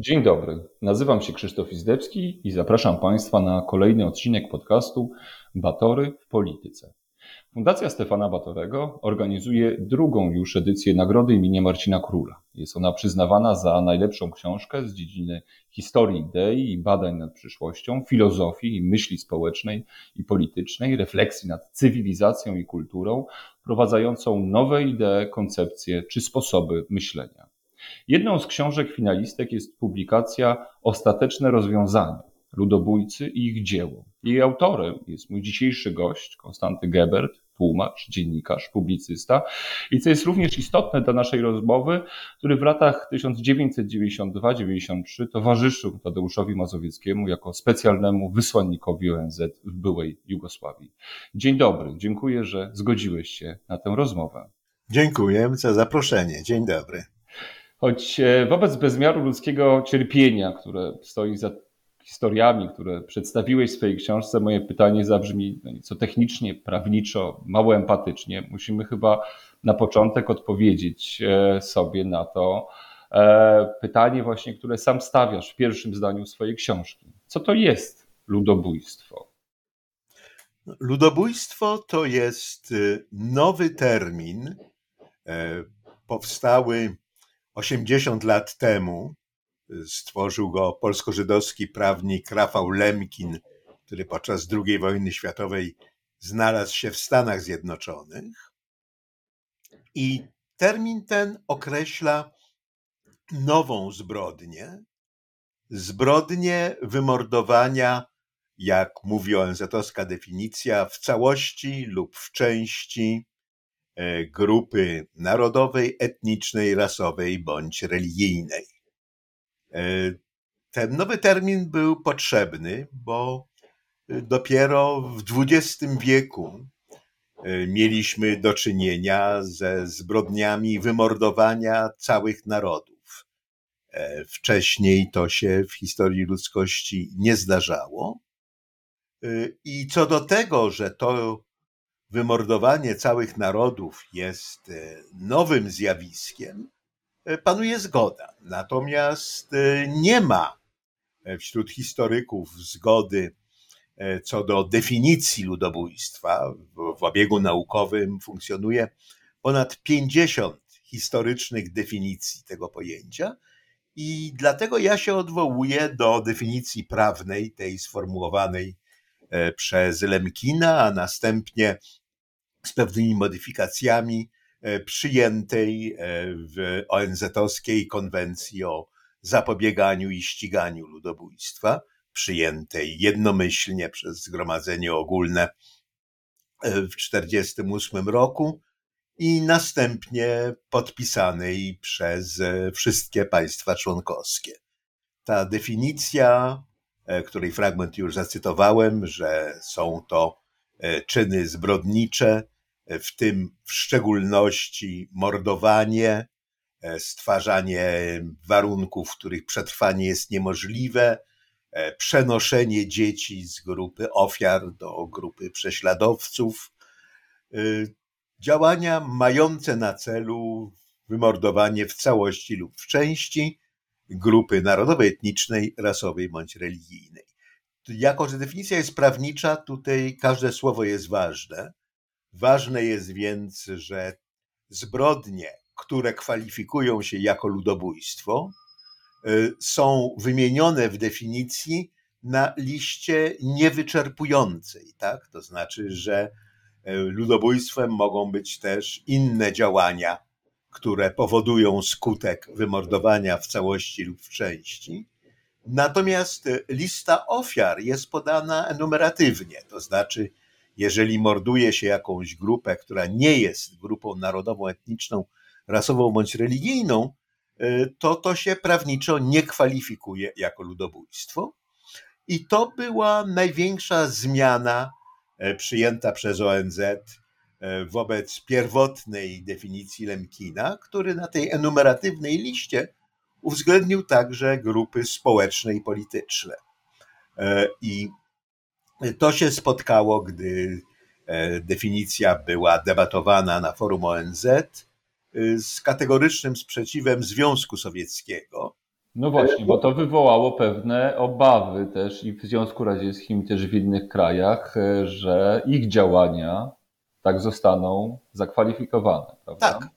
Dzień dobry, nazywam się Krzysztof Izdebski i zapraszam Państwa na kolejny odcinek podcastu Batory w Polityce. Fundacja Stefana Batorego organizuje drugą już edycję Nagrody imienia Marcina Króla. Jest ona przyznawana za najlepszą książkę z dziedziny historii idei i badań nad przyszłością, filozofii myśli społecznej i politycznej, refleksji nad cywilizacją i kulturą, wprowadzającą nowe idee, koncepcje czy sposoby myślenia. Jedną z książek finalistek jest publikacja Ostateczne rozwiązania ludobójcy i ich dzieło. Jej autorem jest mój dzisiejszy gość, Konstanty Gebert, tłumacz, dziennikarz, publicysta. I co jest również istotne dla naszej rozmowy, który w latach 1992-93 towarzyszył Tadeuszowi Mazowieckiemu jako specjalnemu wysłannikowi ONZ w byłej Jugosławii. Dzień dobry, dziękuję, że zgodziłeś się na tę rozmowę. Dziękuję za zaproszenie. Dzień dobry. Choć e, wobec bezmiaru ludzkiego cierpienia, które stoi za historiami, które przedstawiłeś w swojej książce, moje pytanie zabrzmi no nieco technicznie, prawniczo, mało empatycznie. Musimy chyba na początek odpowiedzieć e, sobie na to e, pytanie właśnie, które sam stawiasz w pierwszym zdaniu swojej książki. Co to jest ludobójstwo? Ludobójstwo to jest y, nowy termin powstały 80 lat temu Stworzył go polsko-żydowski prawnik Rafał Lemkin, który podczas II wojny światowej znalazł się w Stanach Zjednoczonych. I termin ten określa nową zbrodnię, zbrodnię wymordowania, jak mówi ONZ-owska definicja, w całości lub w części grupy narodowej, etnicznej, rasowej bądź religijnej. E, ten nowy termin był potrzebny, bo e, dopiero w XX wieku e, mieliśmy do czynienia ze zbrodniami wymordowania całych narodów. Wcześniej to się w historii ludzkości nie zdarzało. I co do tego, że to wymordowanie całych narodów jest nowym zjawiskiem, E, panuje zgoda. Natomiast e, nie ma e, wśród historyków zgody co do definicji ludobójstwa. W obiegu naukowym funkcjonuje ponad 50 historycznych definicji tego pojęcia. I dlatego ja się odwołuję do definicji prawnej, tej sformułowanej przez Lemkina, a następnie z pewnymi modyfikacjami E, przyjętej e, w ONZ-owskiej konwencji o zapobieganiu i ściganiu ludobójstwa, przyjętej jednomyślnie przez Zgromadzenie Ogólne e, w 1948 roku i następnie podpisanej przez wszystkie państwa członkowskie. Ta definicja, której fragment już zacytowałem, że są to czyny zbrodnicze, w tym w szczególności mordowanie, e, stwarzanie warunków, w których przetrwanie jest niemożliwe, e, przenoszenie dzieci z grupy ofiar do grupy prześladowców, e, działania mające na celu wymordowanie w całości lub w części grupy narodowej, etnicznej, rasowej bądź religijnej. Jako, że definicja jest prawnicza, tutaj każde słowo jest ważne. Ważne jest więc, że zbrodnie, które kwalifikują się jako ludobójstwo, y, są wymienione w definicji na liście niewyczerpującej, tak? To znaczy, że y, ludobójstwem mogą być też inne działania, które powodują skutek wymordowania w całości lub w części. Natomiast lista ofiar jest podana enumeratywnie, to znaczy jeżeli morduje się jakąś grupę, która nie jest grupą narodową, etniczną, rasową bądź religijną, to to się prawniczo nie kwalifikuje jako ludobójstwo. I to była największa zmiana przyjęta przez ONZ wobec pierwotnej definicji Lemkina, który na tej enumeratywnej liście uwzględnił także grupy społeczne i polityczne. E, I to się spotkało, gdy definicja była debatowana na forum ONZ z kategorycznym sprzeciwem Związku Sowieckiego, no właśnie, bo to wywołało pewne obawy też i w Związku Radzieckim, też w innych krajach, e, że ich działania tak zostaną zakwalifikowane, prawda? Tak.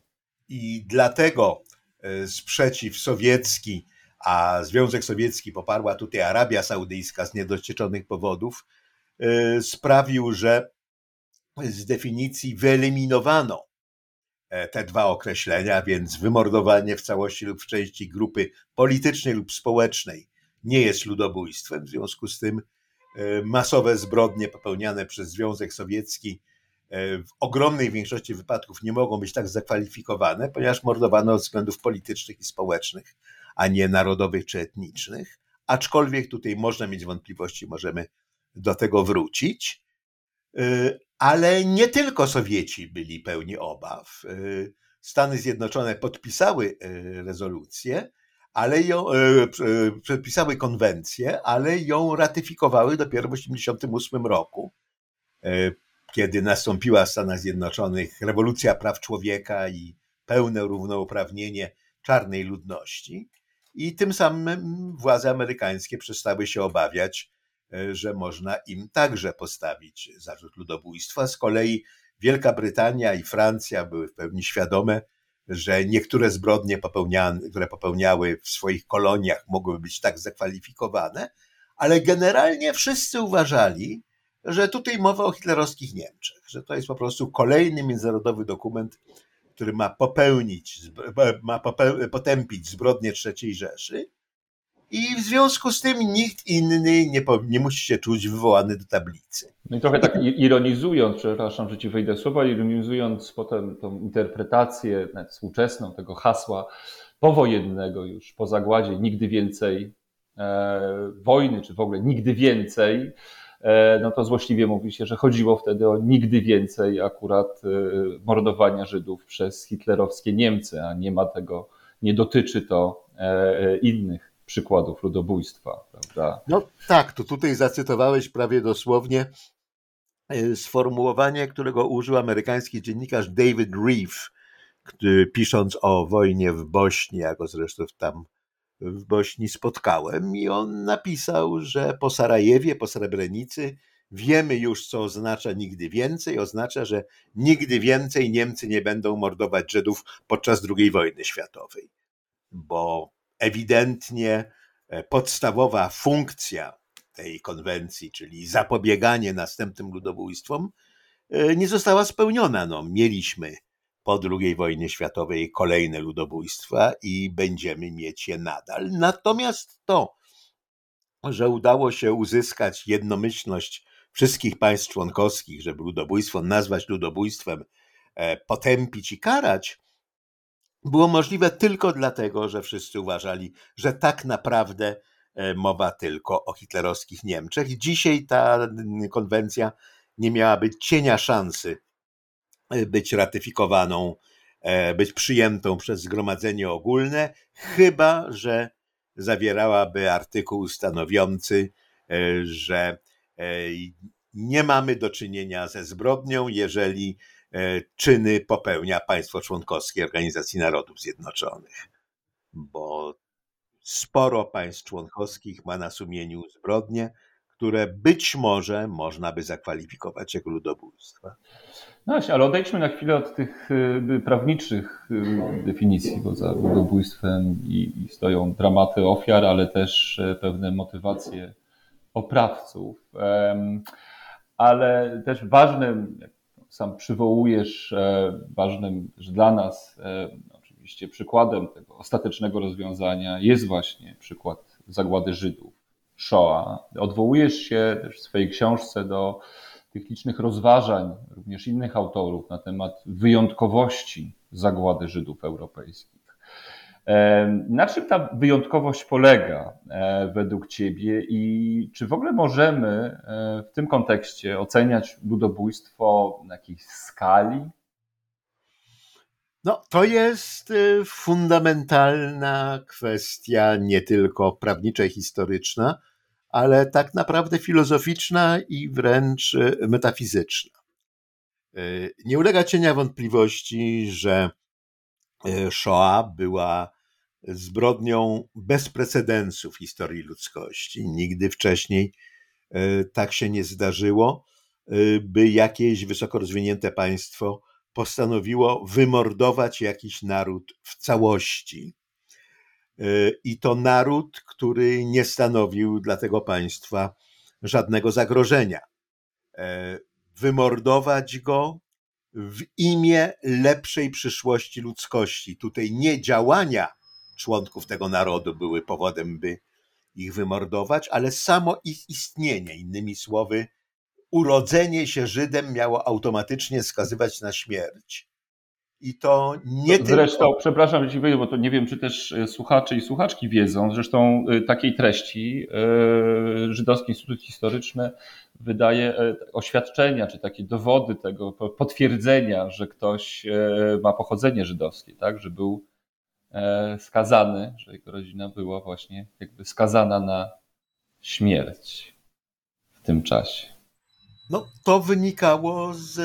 I dlatego e, sprzeciw sowiecki, a Związek Sowiecki poparła tutaj Arabia Saudyjska z niedocieczonych powodów, e, sprawił, że z definicji wyeliminowano E, te dwa określenia, więc wymordowanie w całości lub w części grupy politycznej lub społecznej nie jest ludobójstwem. W związku z tym masowe zbrodnie popełniane przez Związek Sowiecki w ogromnej większości wypadków nie mogą być tak zakwalifikowane, ponieważ mordowano ze względów politycznych i społecznych, a nie narodowych czy etnicznych. Aczkolwiek tutaj można mieć wątpliwości, możemy do tego wrócić ale nie tylko Sowieci byli pełni obaw. Y, Stany Zjednoczone podpisały rezolucję, ale ją, y, podpisały konwencję, ale ją ratyfikowały dopiero w 1988 roku, kiedy nastąpiła w Stanach Zjednoczonych rewolucja praw człowieka i pełne równouprawnienie czarnej ludności. I tym samym władze amerykańskie przestały się obawiać E, że można im także postawić zarzut ludobójstwa. Z kolei Wielka Brytania i Francja były w pełni świadome, że niektóre zbrodnie, które popełniały w swoich koloniach, mogłyby być tak zakwalifikowane, ale generalnie wszyscy uważali, że tutaj mowa o hitlerowskich Niemczech, że to jest po prostu kolejny międzynarodowy dokument, który ma popełnić, ma potępić zbrodnie III Rzeszy i w związku z tym nikt inny nie, nie musi się czuć wywołany do tablicy. No i trochę tak ironizując, przepraszam, że ci wejdę słowa, ironizując potem tą interpretację współczesną tego hasła powojennego już po zagładzie nigdy więcej e, wojny, czy w ogóle nigdy więcej, no to złośliwie mówi się, że chodziło wtedy o nigdy więcej akurat e, mordowania Żydów przez hitlerowskie Niemcy, a nie ma tego, nie dotyczy to e, innych przykładów ludobójstwa, prawda? No tak, to tutaj zacytowałeś prawie dosłownie e, sformułowanie, którego użył amerykański dziennikarz David Reeve, pisząc o wojnie w Bośni, ja go zresztą tam w Bośni spotkałem i on napisał, że po Sarajewie, po Srebrenicy wiemy już, co oznacza nigdy więcej. Oznacza, że nigdy więcej Niemcy nie będą mordować Żydów podczas II wojny światowej, bo ewidentnie e, podstawowa funkcja tej konwencji, czyli zapobieganie następnym ludobójstwom, e, nie została spełniona. No, mieliśmy po II wojnie światowej kolejne ludobójstwa i będziemy mieć je nadal. Natomiast to, że udało się uzyskać jednomyślność wszystkich państw członkowskich, żeby ludobójstwo nazwać ludobójstwem, e, potępić i karać, było możliwe tylko dlatego, że wszyscy uważali, że tak naprawdę e, mowa tylko o hitlerowskich Niemczech. Dzisiaj ta konwencja nie miałaby cienia szansy być ratyfikowaną, e, być przyjętą przez Zgromadzenie Ogólne, chyba że zawierałaby artykuł stanowiący, że nie mamy do czynienia ze zbrodnią, jeżeli E, czyny popełnia państwo członkowskie Organizacji Narodów Zjednoczonych, bo sporo państw członkowskich ma na sumieniu zbrodnie, które być może można by zakwalifikować jako ludobójstwa. No właśnie, ale odejdźmy na chwilę od tych y, prawniczych y, definicji, bo za ludobójstwem i, i stoją dramaty ofiar, ale też e, pewne motywacje oprawców. Ale też ważnym, sam przywołujesz e, ważnym że dla nas e, oczywiście przykładem tego ostatecznego rozwiązania jest właśnie przykład zagłady Żydów, Shoah. Odwołujesz się też w swojej książce do tych licznych rozważań, również innych autorów na temat wyjątkowości zagłady Żydów europejskich. Na czym ta wyjątkowość polega e, według Ciebie i czy w ogóle możemy e, w tym kontekście oceniać ludobójstwo na jakiejś skali? No, to jest y, fundamentalna kwestia, nie tylko prawnicza i historyczna, ale tak naprawdę filozoficzna i wręcz y, metafizyczna. Y, nie ulega cienia wątpliwości, że Shoah była zbrodnią bez precedensu w historii ludzkości. Nigdy wcześniej tak się nie zdarzyło, by jakieś wysoko rozwinięte państwo postanowiło wymordować jakiś naród w całości. E, I to naród, który nie stanowił dla tego państwa żadnego zagrożenia. E, wymordować go w imię lepszej przyszłości ludzkości. Tutaj nie działania członków tego narodu były powodem, by ich wymordować, ale samo ich istnienie, innymi słowy, urodzenie się Żydem miało automatycznie skazywać na śmierć. I to nie Zresztą, tylko... przepraszam, że ci wyjdę, bo to nie wiem, czy też e, słuchacze i słuchaczki wiedzą, zresztą e, takiej treści e, Żydowski Instytut Historyczny wydaje oświadczenia, czy takie dowody tego, potwierdzenia, że ktoś ma pochodzenie żydowskie, tak, że był skazany, że jego rodzina była właśnie jakby skazana na śmierć w tym czasie. No, to wynikało z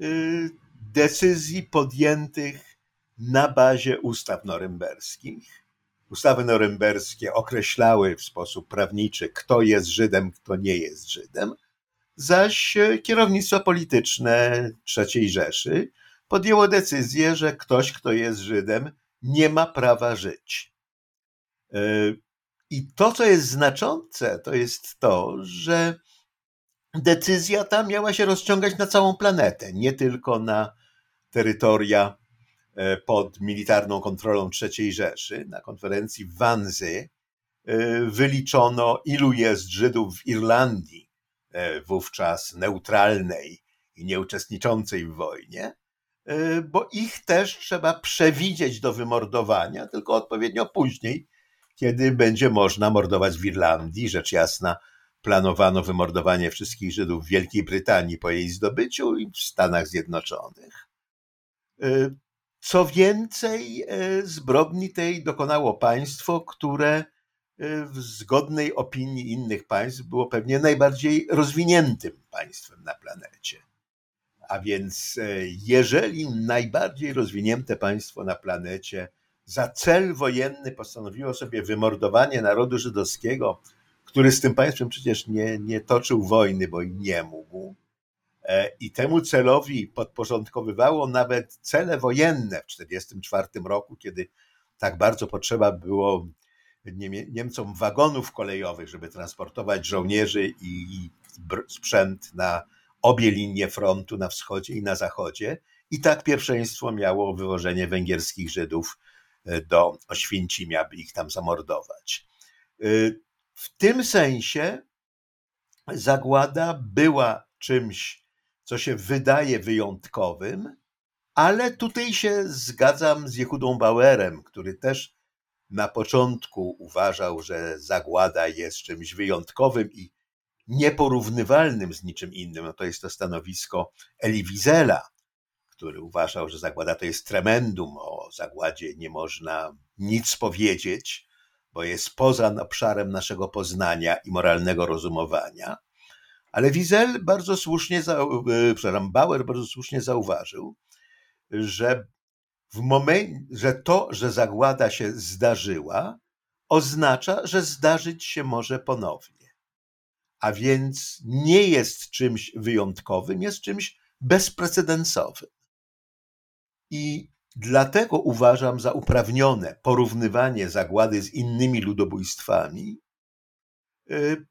y, decyzji podjętych na bazie ustaw norymberskich. Ustawy norymberskie określały w sposób prawniczy, kto jest Żydem, kto nie jest Żydem, zaś kierownictwo polityczne III Rzeszy podjęło decyzję, że ktoś, kto jest Żydem, nie ma prawa żyć. Y, I to, co jest znaczące, to jest to, że decyzja ta miała się rozciągać na całą planetę, nie tylko na terytoria e, pod militarną kontrolą III Rzeszy. Na konferencji w Wanzy e, wyliczono, ilu jest Żydów w Irlandii, e, wówczas neutralnej i nieuczestniczącej w wojnie, bo ich też trzeba przewidzieć do wymordowania, tylko odpowiednio później, kiedy będzie można mordować w Irlandii, rzecz jasna, planowano wymordowanie wszystkich Żydów w Wielkiej Brytanii po jej zdobyciu i w Stanach Zjednoczonych. Y, co więcej, y, zbrodni tej dokonało państwo, które y, w zgodnej opinii innych państw było pewnie najbardziej rozwiniętym państwem na planecie. A więc, jeżeli najbardziej rozwinięte państwo na planecie za cel wojenny postanowiło sobie wymordowanie narodu żydowskiego który z tym państwem przecież nie, nie toczył wojny, bo i nie mógł. E, I temu celowi podporządkowywało nawet cele wojenne w 1944 roku, kiedy tak bardzo potrzeba było Niemcom wagonów kolejowych, żeby transportować żołnierzy i sprzęt na obie linie frontu, na wschodzie i na zachodzie. I tak pierwszeństwo miało wywożenie węgierskich Żydów e, do Oświęcimia, by ich tam zamordować. E, w tym sensie zagłada była czymś, co się wydaje wyjątkowym, ale tutaj się zgadzam z Jehudą Bauerem, który też na początku uważał, że zagłada jest czymś wyjątkowym i nieporównywalnym z niczym innym. No to jest to stanowisko Eli Wiesela, który uważał, że zagłada to jest tremendum, o zagładzie nie można nic powiedzieć, bo jest poza obszarem naszego poznania i moralnego rozumowania. Ale Wiesel bardzo słusznie, e, przepraszam, Bauer bardzo słusznie zauważył, że w momencie, że to, że zagłada się zdarzyła, oznacza, że zdarzyć się może ponownie. A więc nie jest czymś wyjątkowym, jest czymś bezprecedensowym. I Dlatego uważam za uprawnione porównywanie zagłady z innymi ludobójstwami,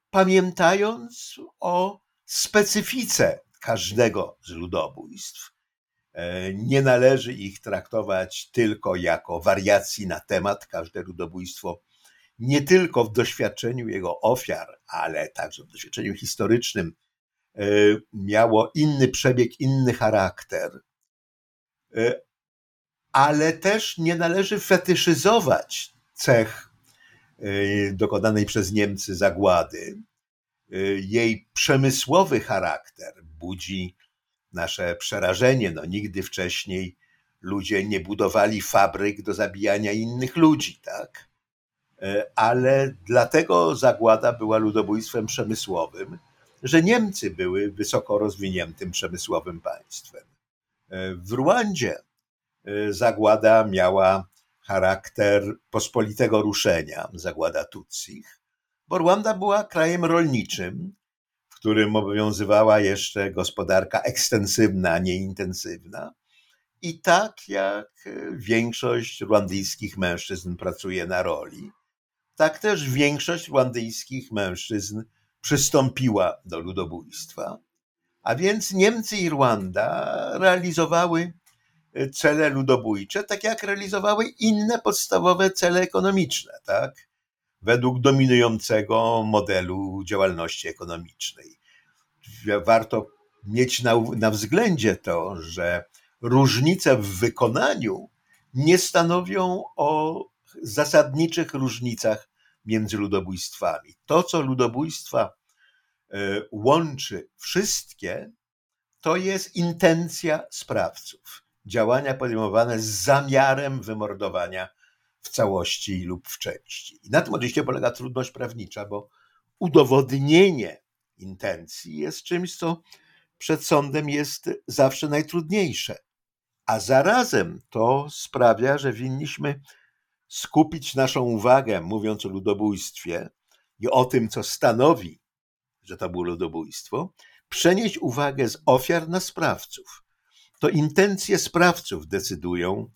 pamiętając o specyfice każdego z ludobójstw. E, nie należy ich traktować tylko jako wariacji na temat. Każde ludobójstwo nie tylko w doświadczeniu jego ofiar, ale także w doświadczeniu historycznym miało inny przebieg, inny charakter. Ale też nie należy fetyszyzować cech dokonanej przez Niemcy zagłady. Jej przemysłowy charakter budzi nasze przerażenie. No, nigdy wcześniej ludzie nie budowali fabryk do zabijania innych ludzi, tak? E, ale dlatego zagłada była ludobójstwem przemysłowym, że Niemcy były wysoko rozwiniętym przemysłowym państwem. W Ruandzie zagłada miała charakter pospolitego ruszenia, zagłada Tutsich, bo Rwanda była krajem rolniczym, w którym obowiązywała jeszcze gospodarka ekstensywna, a nie intensywna. I tak jak większość rwandyjskich mężczyzn pracuje na roli, tak też większość rwandyjskich mężczyzn przystąpiła do ludobójstwa. A więc Niemcy i Rwanda realizowały e, cele ludobójcze, tak jak realizowały inne podstawowe cele ekonomiczne, tak? Według dominującego modelu działalności ekonomicznej. Warto mieć na, na względzie to, że różnice w wykonaniu nie stanowią o zasadniczych różnicach między ludobójstwami. To, co ludobójstwa e, łączy wszystkie, to jest intencja sprawców. Działania podejmowane z zamiarem wymordowania w całości lub w części. I na tym oczywiście polega trudność prawnicza, bo udowodnienie intencji jest czymś, co przed sądem jest zawsze najtrudniejsze. A zarazem to sprawia, że winniśmy skupić naszą uwagę, mówiąc o ludobójstwie i o tym, co stanowi, że to było ludobójstwo, przenieść uwagę z ofiar na sprawców. To intencje sprawców decydują,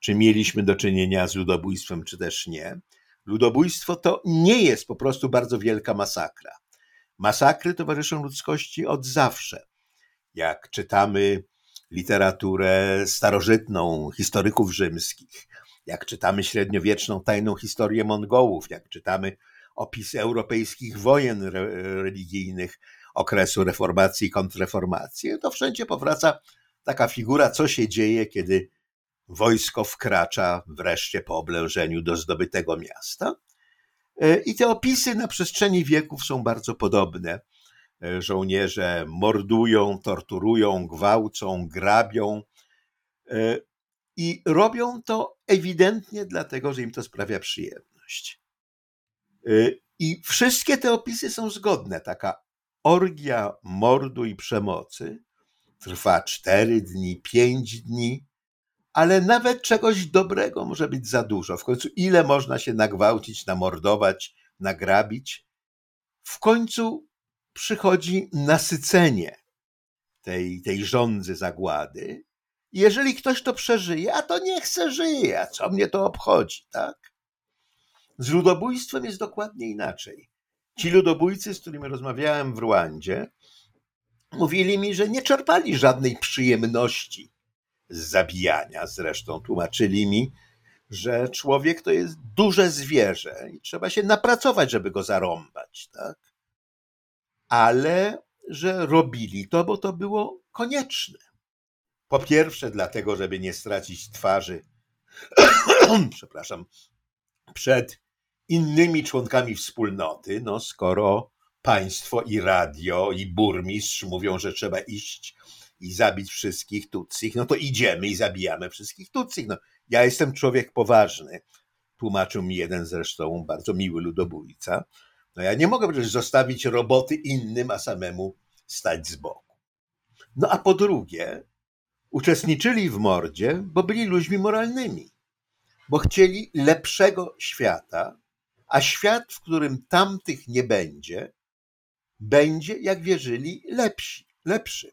czy mieliśmy do czynienia z ludobójstwem, czy też nie. Ludobójstwo to nie jest po prostu bardzo wielka masakra. Masakry towarzyszą ludzkości od zawsze. Jak czytamy literaturę starożytną, historyków rzymskich, jak czytamy średniowieczną tajną historię Mongołów, jak czytamy opisy europejskich wojen religijnych okresu reformacji i kontrreformacji, to wszędzie powraca taka figura, co się dzieje, kiedy wojsko wkracza wreszcie po oblężeniu do zdobytego miasta. E, I te opisy na przestrzeni wieków są bardzo podobne. E, żołnierze mordują, torturują, gwałcą, grabią. E, I robią to ewidentnie dlatego, że im to sprawia przyjemność. I wszystkie te opisy są zgodne. Taka orgia mordu i przemocy trwa cztery dni, pięć dni, ale nawet czegoś dobrego może być za dużo. W końcu, ile można się nagwałcić, namordować, nagrabić? W końcu przychodzi nasycenie tej, tej żądzy zagłady jeżeli ktoś to przeżyje, a to nie chce żyje, a co mnie to obchodzi, tak? Z ludobójstwem jest dokładnie inaczej. Ci ludobójcy, z którymi rozmawiałem w Rwandzie, mówili mi, że nie czerpali żadnej przyjemności z zabijania. Zresztą tłumaczyli mi, że człowiek to jest duże zwierzę i trzeba się napracować, żeby go zarąbać, tak? Ale że robili to, bo to było konieczne. Po pierwsze, dlatego, żeby nie stracić twarzy, przepraszam, przed innymi członkami wspólnoty, no skoro państwo i radio i burmistrz mówią, że trzeba iść i zabić wszystkich Tutsich, no to idziemy i zabijamy wszystkich Tutsich. No, ja jestem człowiek poważny, tłumaczył mi jeden zresztą bardzo miły ludobójca. No ja nie mogę przecież zostawić roboty innym, a samemu stać z boku. No a po drugie, Uczestniczyli w mordzie, bo byli ludźmi moralnymi, bo chcieli lepszego świata, a świat, w którym tamtych nie będzie, będzie, jak wierzyli, lepsi, lepszy.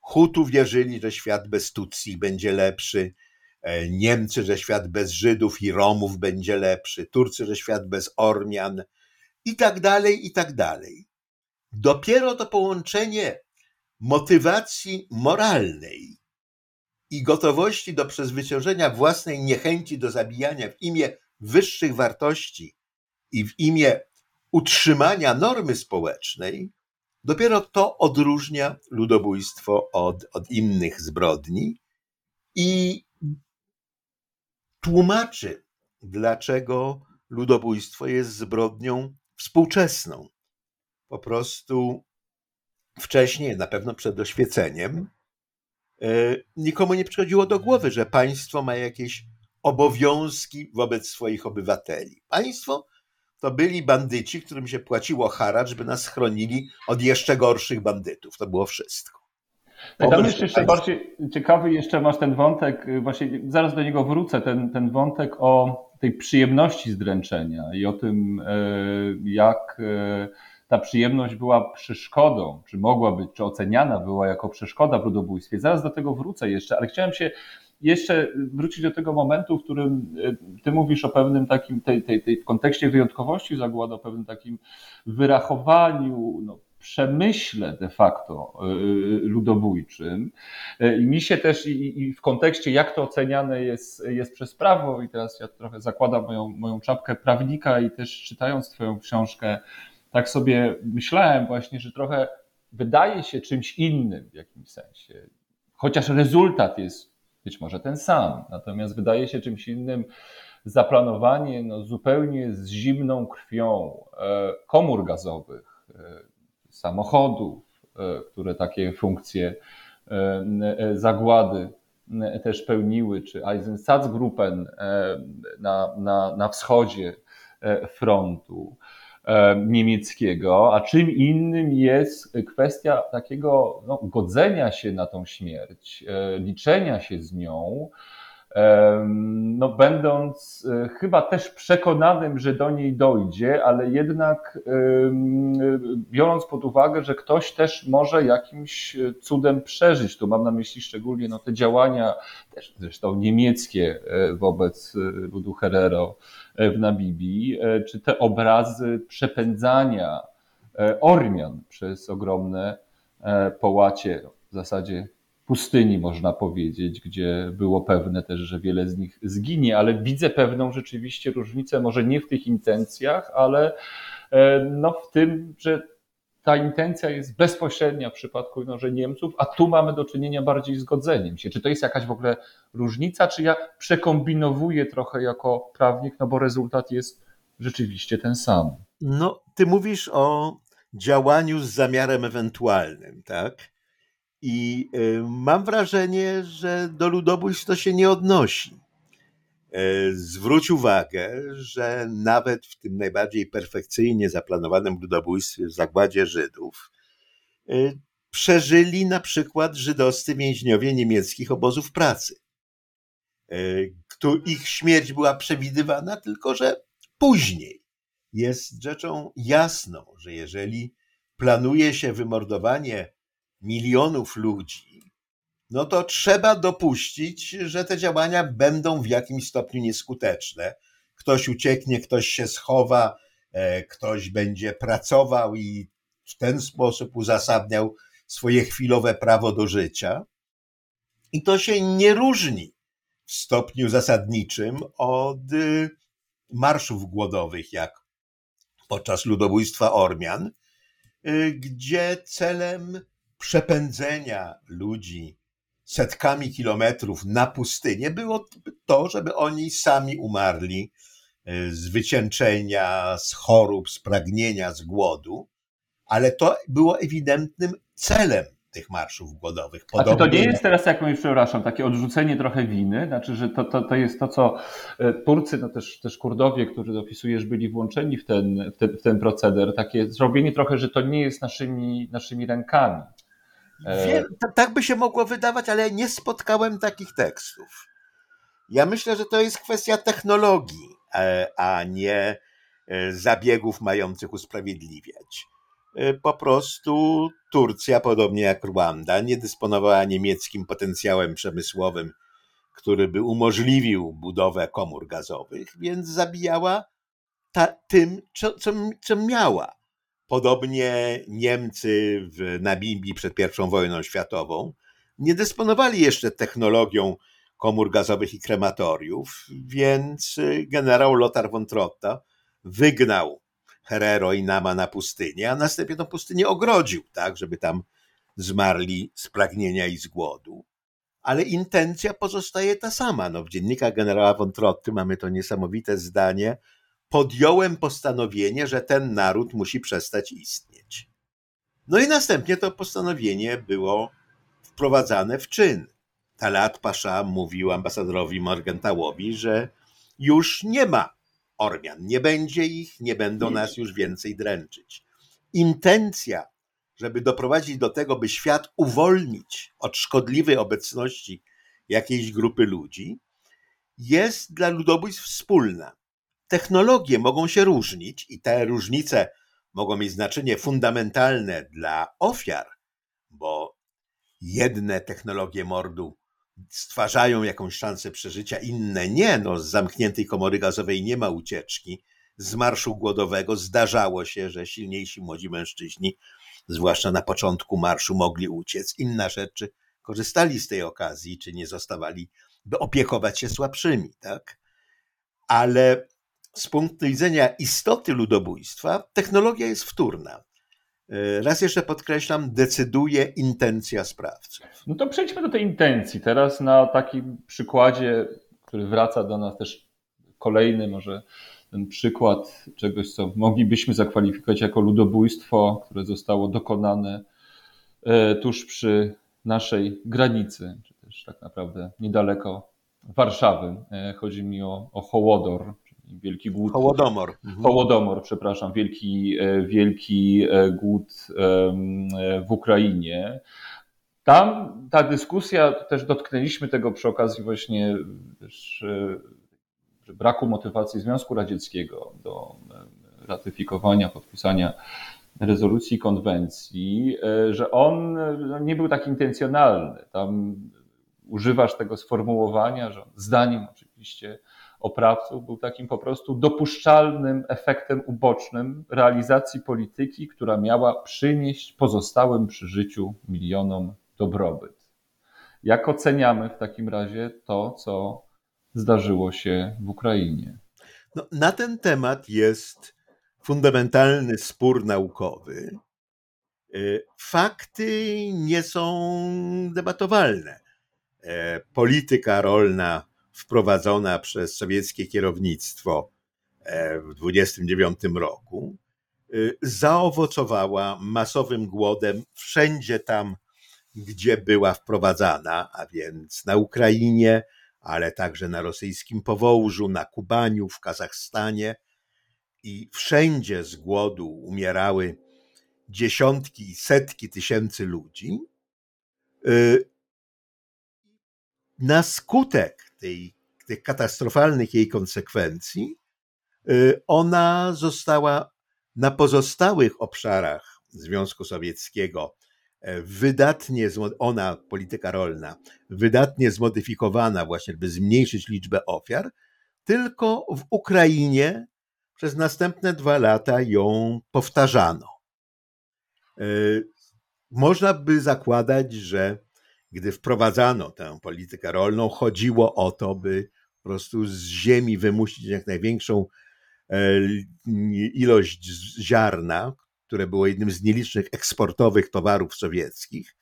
Hutu wierzyli, że świat bez Tutsi będzie lepszy, e, Niemcy, że świat bez Żydów i Romów będzie lepszy, Turcy, że świat bez Ormian i tak dalej, i tak dalej. Dopiero to połączenie motywacji moralnej i gotowości do przezwyciężenia własnej niechęci do zabijania w imię wyższych wartości i w imię utrzymania normy społecznej Dopiero to odróżnia ludobójstwo od, od innych zbrodni i tłumaczy, dlaczego ludobójstwo jest zbrodnią współczesną. Po prostu wcześniej, na pewno przed oświeceniem, e, nikomu nie przychodziło do głowy, że państwo ma jakieś obowiązki wobec swoich obywateli. Państwo to byli bandyci, którym się płaciło haracz, żeby nas chronili od jeszcze gorszych bandytów. To było wszystko. Tam jeszcze bardziej ciekawy jeszcze masz ten wątek, y, właśnie zaraz do niego wrócę, ten, ten wątek o tej przyjemności zdręczenia i o tym, y, jak y, ta przyjemność była przeszkodą, czy mogła być, czy oceniana była jako przeszkoda w ludobójstwie. Zaraz do tego wrócę jeszcze, ale chciałem się jeszcze wrócić do tego momentu, w którym ty mówisz o pewnym takim, tej, tej, tej w kontekście wyjątkowości zagłady, o pewnym takim wyrachowaniu, no, przemyśle de facto y, ludobójczym. Y, I mi się też i, i, w kontekście, jak to oceniane jest, jest przez prawo, i teraz ja trochę zakładam moją, moją czapkę prawnika i też czytając Twoją książkę, tak sobie myślałem właśnie, że trochę wydaje się czymś innym w jakimś sensie. Chociaż rezultat jest być może ten sam, natomiast wydaje się czymś innym zaplanowanie no, zupełnie z zimną krwią e, komór gazowych, e, samochodów, e, które takie funkcje zagłady też pełniły, czy Einsatzgruppen na, na, na wschodzie frontu niemieckiego, a czym innym jest kwestia takiego no, godzenia się na tą śmierć, liczenia się z nią, no, będąc e, chyba też przekonanym, że do niej dojdzie, ale jednak biorąc pod uwagę, że ktoś też może jakimś cudem przeżyć. Tu mam na myśli szczególnie no, te działania, też zresztą niemieckie e, wobec e, ludu Herero w Namibii, czy te obrazy przepędzania Ormian przez ogromne połacie, w zasadzie pustyni, można powiedzieć, gdzie było pewne też, że wiele z nich zginie, ale widzę pewną rzeczywiście różnicę, może nie w tych intencjach, ale e, no w tym, że ta intencja jest bezpośrednia w przypadku no, że Niemców, a tu mamy do czynienia bardziej z godzeniem się. Czy to jest jakaś w ogóle różnica, czy ja przekombinowuję trochę jako prawnik, no bo rezultat jest rzeczywiście ten sam. No, ty mówisz o działaniu z zamiarem ewentualnym, tak? I y, mam wrażenie, że do ludobójstw to się nie odnosi. E, zwróć uwagę, że nawet w tym najbardziej perfekcyjnie zaplanowanym ludobójstwie w zagładzie Żydów y, przeżyli na przykład żydowscy więźniowie niemieckich obozów pracy. Ich śmierć była przewidywana, tylko że później jest rzeczą jasną, że jeżeli planuje się wymordowanie milionów ludzi, no to trzeba dopuścić, że te działania będą w jakimś stopniu nieskuteczne. Ktoś ucieknie, ktoś się schowa, e, ktoś będzie pracował i w ten sposób uzasadniał swoje chwilowe prawo do życia. I to się nie różni w stopniu zasadniczym od y, marszów głodowych, jak podczas ludobójstwa Ormian, y, gdzie celem przepędzenia ludzi setkami kilometrów na pustynię było to, żeby oni sami umarli e, z wycieńczenia, z chorób, z pragnienia, z głodu, ale to było ewidentnym celem tych marszów głodowych. Podobnie... A czy to nie jest teraz, jak mówię, przepraszam, takie odrzucenie trochę winy? Znaczy, że to, to, to jest to, co e, Turcy, no też, też Kurdowie, którzy opisujesz, byli włączeni w ten, w ten, w ten proceder, takie zrobienie trochę, że to nie jest naszymi, naszymi rękami. Wiem, tak by się mogło wydawać, ale nie spotkałem takich tekstów. Ja myślę, że to jest kwestia technologii, e, a nie e, zabiegów mających usprawiedliwiać. E, po prostu Turcja, podobnie jak Rwanda, nie dysponowała niemieckim potencjałem przemysłowym, który by umożliwił budowę komór gazowych, więc zabijała ta, tym, co, co, co miała. Podobnie Niemcy w Namibii przed I wojną światową nie dysponowali jeszcze technologią komór gazowych i krematoriów, więc generał Lothar von Trotta wygnał Herero i Nama na pustynię, a następnie tą pustynię ogrodził, tak, żeby tam zmarli z pragnienia i z głodu. Ale intencja pozostaje ta sama. No, w dziennikach generała von Trotty mamy to niesamowite zdanie. Podjąłem postanowienie, że ten naród musi przestać istnieć. No i następnie to postanowienie było wprowadzane w czyn. Talat Pasza mówił ambasadorowi Morgentałowi, że już nie ma Ormian, nie będzie ich, nie będą nas już więcej dręczyć. Intencja, żeby doprowadzić do tego, by świat uwolnić od szkodliwej obecności jakiejś grupy ludzi, jest dla ludobójstw wspólna. Technologie mogą się różnić i te różnice mogą mieć znaczenie fundamentalne dla ofiar, bo jedne technologie mordu stwarzają jakąś szansę przeżycia, inne nie. No, z zamkniętej komory gazowej nie ma ucieczki. Z marszu głodowego zdarzało się, że silniejsi młodzi mężczyźni, zwłaszcza na początku marszu, mogli uciec. Inna rzecz, czy korzystali z tej okazji, czy nie zostawali, by opiekować się słabszymi, tak? Ale z punktu widzenia istoty ludobójstwa, technologia jest wtórna. E, raz jeszcze podkreślam, decyduje intencja sprawców. No to przejdźmy do tej intencji. Teraz na takim przykładzie, który wraca do nas też kolejny, może ten przykład czegoś, co moglibyśmy zakwalifikować jako ludobójstwo, które zostało dokonane e, tuż przy naszej granicy, czy też tak naprawdę niedaleko Warszawy. E, chodzi mi o, o Hołodor, wielki głód. Hołodomor. Mhm. Hołodomor, przepraszam, wielki, e, wielki e, głód e, w Ukrainie. Tam ta dyskusja, też dotknęliśmy tego przy okazji właśnie też braku motywacji Związku Radzieckiego do ratyfikowania, podpisania rezolucji konwencji, że on no, nie był tak intencjonalny. Tam używasz tego sformułowania, że zdaniem oczywiście oprawców był takim po prostu dopuszczalnym efektem ubocznym realizacji polityki, która miała przynieść pozostałym przy życiu milionom dobrobyt. Jak oceniamy w takim razie to, co zdarzyło się w Ukrainie? No, na ten temat jest fundamentalny spór naukowy. Y, fakty nie są debatowalne. E, polityka rolna wprowadzona przez sowieckie kierownictwo e, w 29 roku, y, zaowocowała masowym głodem wszędzie tam, gdzie była wprowadzana, a więc na Ukrainie, ale także na rosyjskim Powołżu, na Kubaniu, w Kazachstanie. I wszędzie z głodu umierały dziesiątki i setki tysięcy ludzi. Y, na skutek tej, tych katastrofalnych jej konsekwencji, y, ona została na pozostałych obszarach Związku Sowieckiego e, wydatnie, ona, polityka rolna, wydatnie zmodyfikowana właśnie, by zmniejszyć liczbę ofiar, tylko w Ukrainie przez następne dwa lata ją powtarzano. E, można by zakładać, że gdy wprowadzano tę politykę rolną, chodziło o to, by po prostu z ziemi wymusić jak największą e, ilość ziarna, które było jednym z nielicznych eksportowych towarów sowieckich,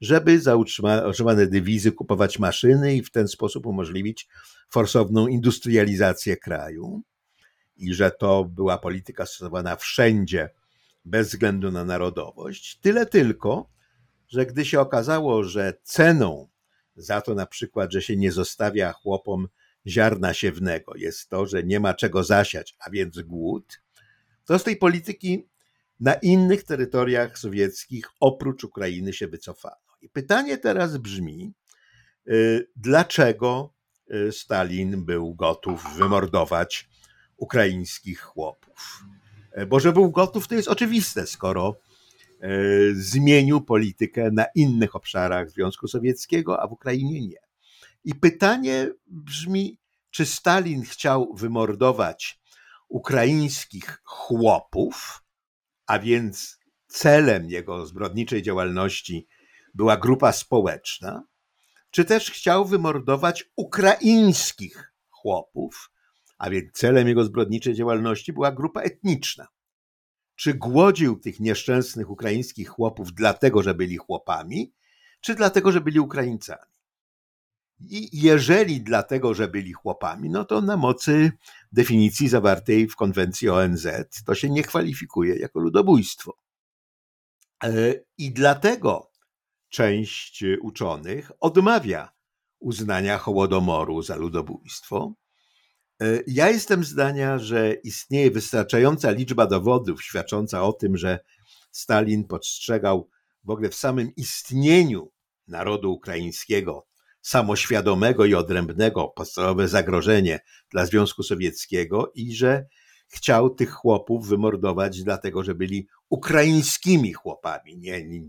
żeby za utrzymane dywizy kupować maszyny i w ten sposób umożliwić forsowną industrializację kraju. I że to była polityka stosowana wszędzie, bez względu na narodowość. Tyle tylko, że gdy się okazało, że ceną za to na przykład, że się nie zostawia chłopom ziarna siewnego, jest to, że nie ma czego zasiać, a więc głód, to z tej polityki na innych terytoriach sowieckich oprócz Ukrainy się wycofano. I pytanie teraz brzmi, y, dlaczego y, Stalin był gotów wymordować ukraińskich chłopów? E, bo że był gotów, to jest oczywiste, skoro zmienił politykę na innych obszarach Związku Sowieckiego, a w Ukrainie nie. I pytanie brzmi, czy Stalin chciał wymordować ukraińskich chłopów, a więc celem jego zbrodniczej działalności była grupa społeczna, czy też chciał wymordować ukraińskich chłopów, a więc celem jego zbrodniczej działalności była grupa etniczna. Czy głodził tych nieszczęsnych ukraińskich chłopów dlatego, że byli chłopami, czy dlatego, że byli Ukraińcami. I jeżeli dlatego, że byli chłopami, no to na mocy definicji zawartej w konwencji ONZ to się nie kwalifikuje jako ludobójstwo. E, I dlatego część uczonych odmawia uznania Hołodomoru za ludobójstwo. E, ja jestem zdania, że istnieje wystarczająca liczba dowodów świadcząca o tym, że Stalin postrzegał w ogóle w samym istnieniu narodu ukraińskiego samoświadomego i odrębnego podstawowe zagrożenie dla Związku Sowieckiego i że chciał tych chłopów wymordować dlatego, że byli ukraińskimi chłopami. Nie, nie,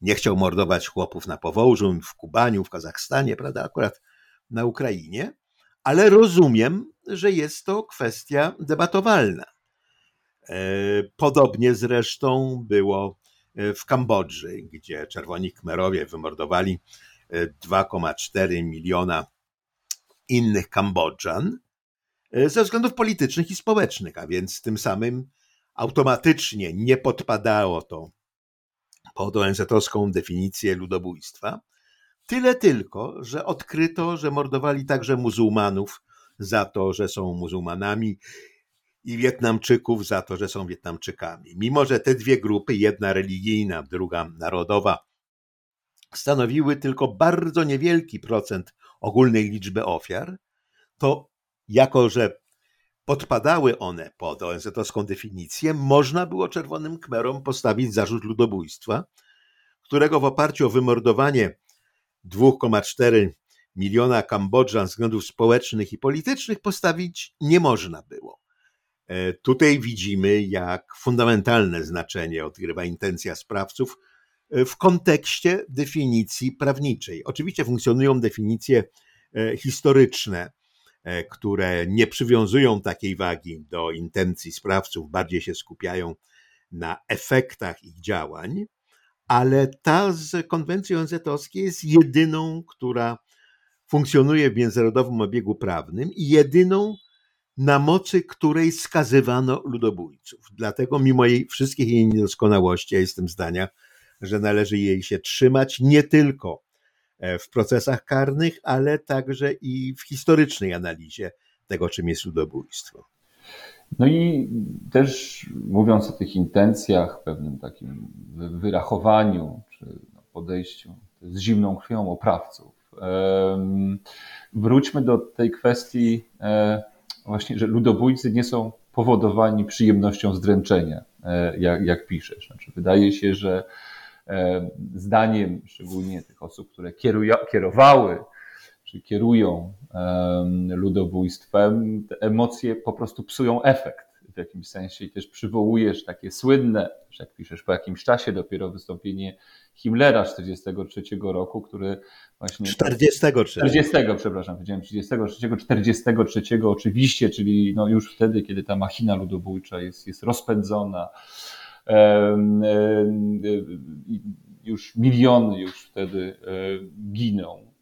nie chciał mordować chłopów na Powołżu, w Kubaniu, w Kazachstanie, prawda, akurat na Ukrainie, ale rozumiem, że jest to kwestia debatowalna. E, podobnie zresztą było e, w Kambodży, gdzie Czerwoni Khmerowie wymordowali 2,4 miliona innych Kambodżan e, ze względów politycznych i społecznych, a więc tym samym automatycznie nie podpadało to pod ONZ-owską definicję ludobójstwa. Tyle tylko, że odkryto, że mordowali także muzułmanów za to, że są muzułmanami i Wietnamczyków za to, że są Wietnamczykami. Mimo, że te dwie grupy, jedna religijna, druga narodowa, stanowiły tylko bardzo niewielki procent ogólnej liczby ofiar, to jako, że podpadały one pod ONZ-owską definicję, można było Czerwonym Kmerom postawić zarzut ludobójstwa, którego w oparciu o wymordowanie 2,4 miliona Kambodżan z względów społecznych i politycznych postawić nie można było. E, tutaj widzimy, jak fundamentalne znaczenie odgrywa intencja sprawców w kontekście definicji prawniczej. Oczywiście funkcjonują definicje e, historyczne, e, które nie przywiązują takiej wagi do intencji sprawców, bardziej się skupiają na efektach ich działań, ale ta z konwencji ONZ-owskiej jest jedyną, która funkcjonuje w międzynarodowym obiegu prawnym i jedyną, na mocy której skazywano ludobójców. Dlatego, mimo jej wszystkich jej niedoskonałości, ja jestem zdania, że należy jej się trzymać nie tylko e, w procesach karnych, ale także i w historycznej analizie tego, czym jest ludobójstwo. No i też mówiąc o tych intencjach, pewnym takim wyrachowaniu czy no, podejściu z zimną krwią oprawców, wróćmy do tej kwestii e, właśnie, że ludobójcy nie są powodowani przyjemnością zdręczenia, e, jak, jak piszesz. Znaczy, wydaje się, że E, zdaniem szczególnie tych osób, które kierowały czy kierują ludobójstwem, te emocje po prostu psują efekt w jakimś sensie i też przywołujesz takie słynne, że jak piszesz po jakimś czasie dopiero wystąpienie Himmlera 43 roku, który właśnie... 43. 40, przepraszam, powiedziałem 33, 43 oczywiście, czyli no już wtedy, kiedy ta machina ludobójcza jest, jest rozpędzona, już miliony już wtedy giną.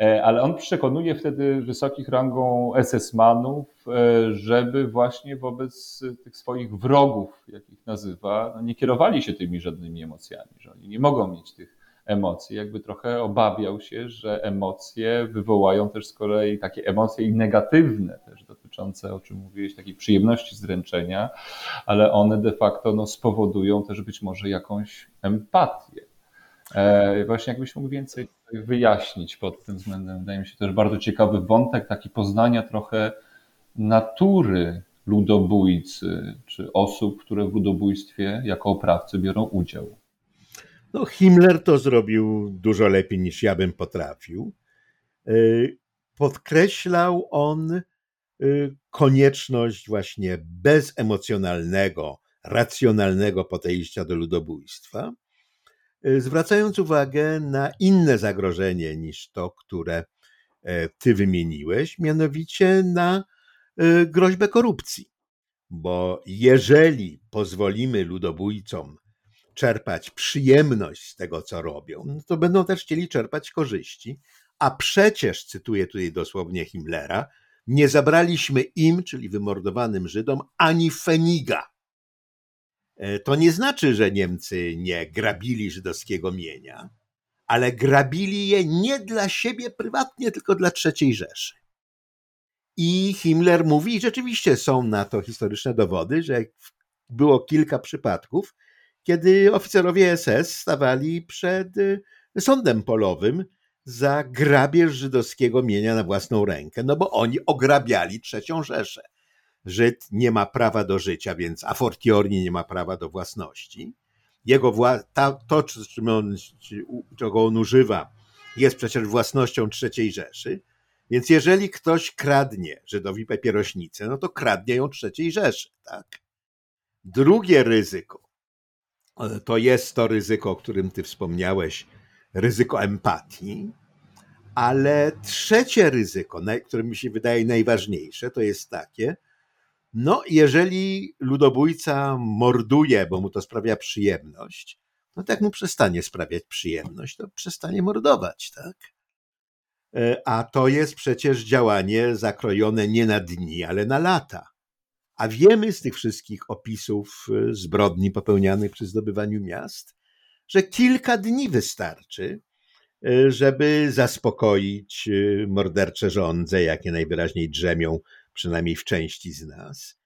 E, ale on przekonuje wtedy wysokich rangą SS-manów, e, żeby właśnie wobec tych swoich wrogów, jak ich nazywa, no nie kierowali się tymi żadnymi emocjami, że oni nie mogą mieć tych emocji. Jakby trochę obawiał się, że emocje wywołają też z kolei takie emocje i negatywne też dotyczące, o czym mówiłeś, takiej przyjemności zręczenia, ale one de facto no, spowodują też być może jakąś empatię. E, właśnie jakbyś mógł więcej wyjaśnić pod tym względem. Wydaje mi się też bardzo ciekawy wątek, taki poznania trochę natury ludobójcy, czy osób, które w ludobójstwie jako oprawcy biorą udział. No, Himmler to zrobił dużo lepiej niż ja bym potrafił. E, podkreślał on e, konieczność właśnie bezemocjonalnego, racjonalnego podejścia do ludobójstwa, zwracając uwagę na inne zagrożenie niż to, które ty wymieniłeś, mianowicie na groźbę korupcji. Bo jeżeli pozwolimy ludobójcom czerpać przyjemność z tego, co robią, no to będą też chcieli czerpać korzyści. A przecież, cytuję tutaj dosłownie Himmlera, nie zabraliśmy im, czyli wymordowanym Żydom, ani feniga. E, to nie znaczy, że Niemcy nie grabili żydowskiego mienia, ale grabili je nie dla siebie prywatnie, tylko dla III Rzeszy. I Himmler mówi, i rzeczywiście są na to historyczne dowody, że było kilka przypadków, kiedy oficerowie SS stawali przed y, sądem polowym za grabież żydowskiego mienia na własną rękę, no bo oni ograbiali trzecią Rzeszę. Żyd nie ma prawa do życia, więc a fortiorni nie ma prawa do własności. Jego wła- ta, to, czym on, czego on używa, jest przecież własnością trzeciej Rzeszy. Więc jeżeli ktoś kradnie Żydowi papierośnicę, no to kradnie ją trzeciej Rzeszy. Tak? Drugie ryzyko to jest to ryzyko, o którym ty wspomniałeś, ryzyko empatii. Ale trzecie ryzyko, które mi się wydaje najważniejsze, to jest takie, no jeżeli ludobójca morduje, bo mu to sprawia przyjemność, no to jak mu przestanie sprawiać przyjemność, to przestanie mordować, tak? E, a to jest przecież działanie zakrojone nie na dni, ale na lata. A wiemy z tych wszystkich opisów e, zbrodni popełnianych przy zdobywaniu miast, że kilka dni wystarczy, e, żeby zaspokoić mordercze żądze, jakie najwyraźniej drzemią, przynajmniej w części z nas.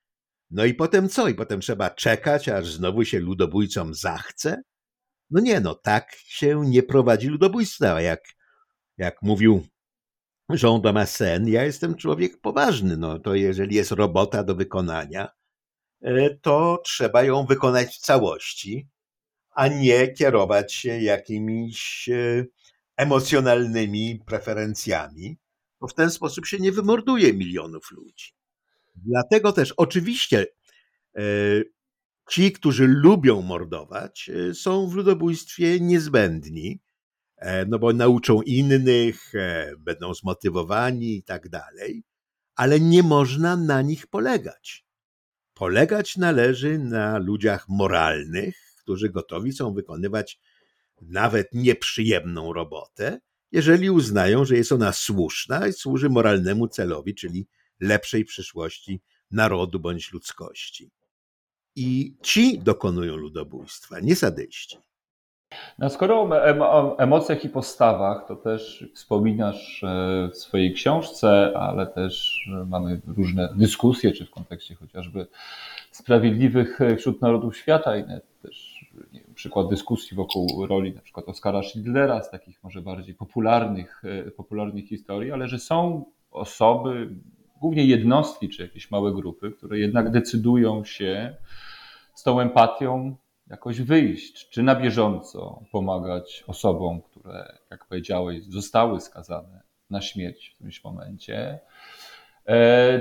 No i potem co? I potem trzeba czekać, aż znowu się ludobójcom zachce? No nie, no tak się nie prowadzi ludobójstwa, jak, jak mówił Jean Damascene, ja jestem człowiek poważny, no to jeżeli jest robota do wykonania, e, to trzeba ją wykonać w całości, a nie kierować się jakimiś e, emocjonalnymi preferencjami, bo w ten sposób się nie wymorduje milionów ludzi. Dlatego też oczywiście e, ci, którzy lubią mordować, są w ludobójstwie niezbędni, E, no bo nauczą innych, e, będą zmotywowani i tak dalej, ale nie można na nich polegać. Polegać należy na ludziach moralnych, którzy gotowi są wykonywać nawet nieprzyjemną robotę, jeżeli uznają, że jest ona słuszna i służy moralnemu celowi, czyli lepszej przyszłości narodu bądź ludzkości. I ci dokonują ludobójstwa, nie sadyści. No skoro o emocjach i postawach, to też wspominasz e, w swojej książce, ale też e, mamy różne dyskusje, czy w kontekście chociażby sprawiedliwych e, wśród narodów świata i też nie przykład dyskusji wokół roli na przykład Oskara Schindlera z takich może bardziej popularnych, popularnych historii, ale że są osoby, głównie jednostki czy jakieś małe grupy, które jednak decydują się z tą empatią jakoś wyjść, czy na bieżąco pomagać osobom, które, jak powiedziałeś, zostały skazane na śmierć w którymś momencie, e,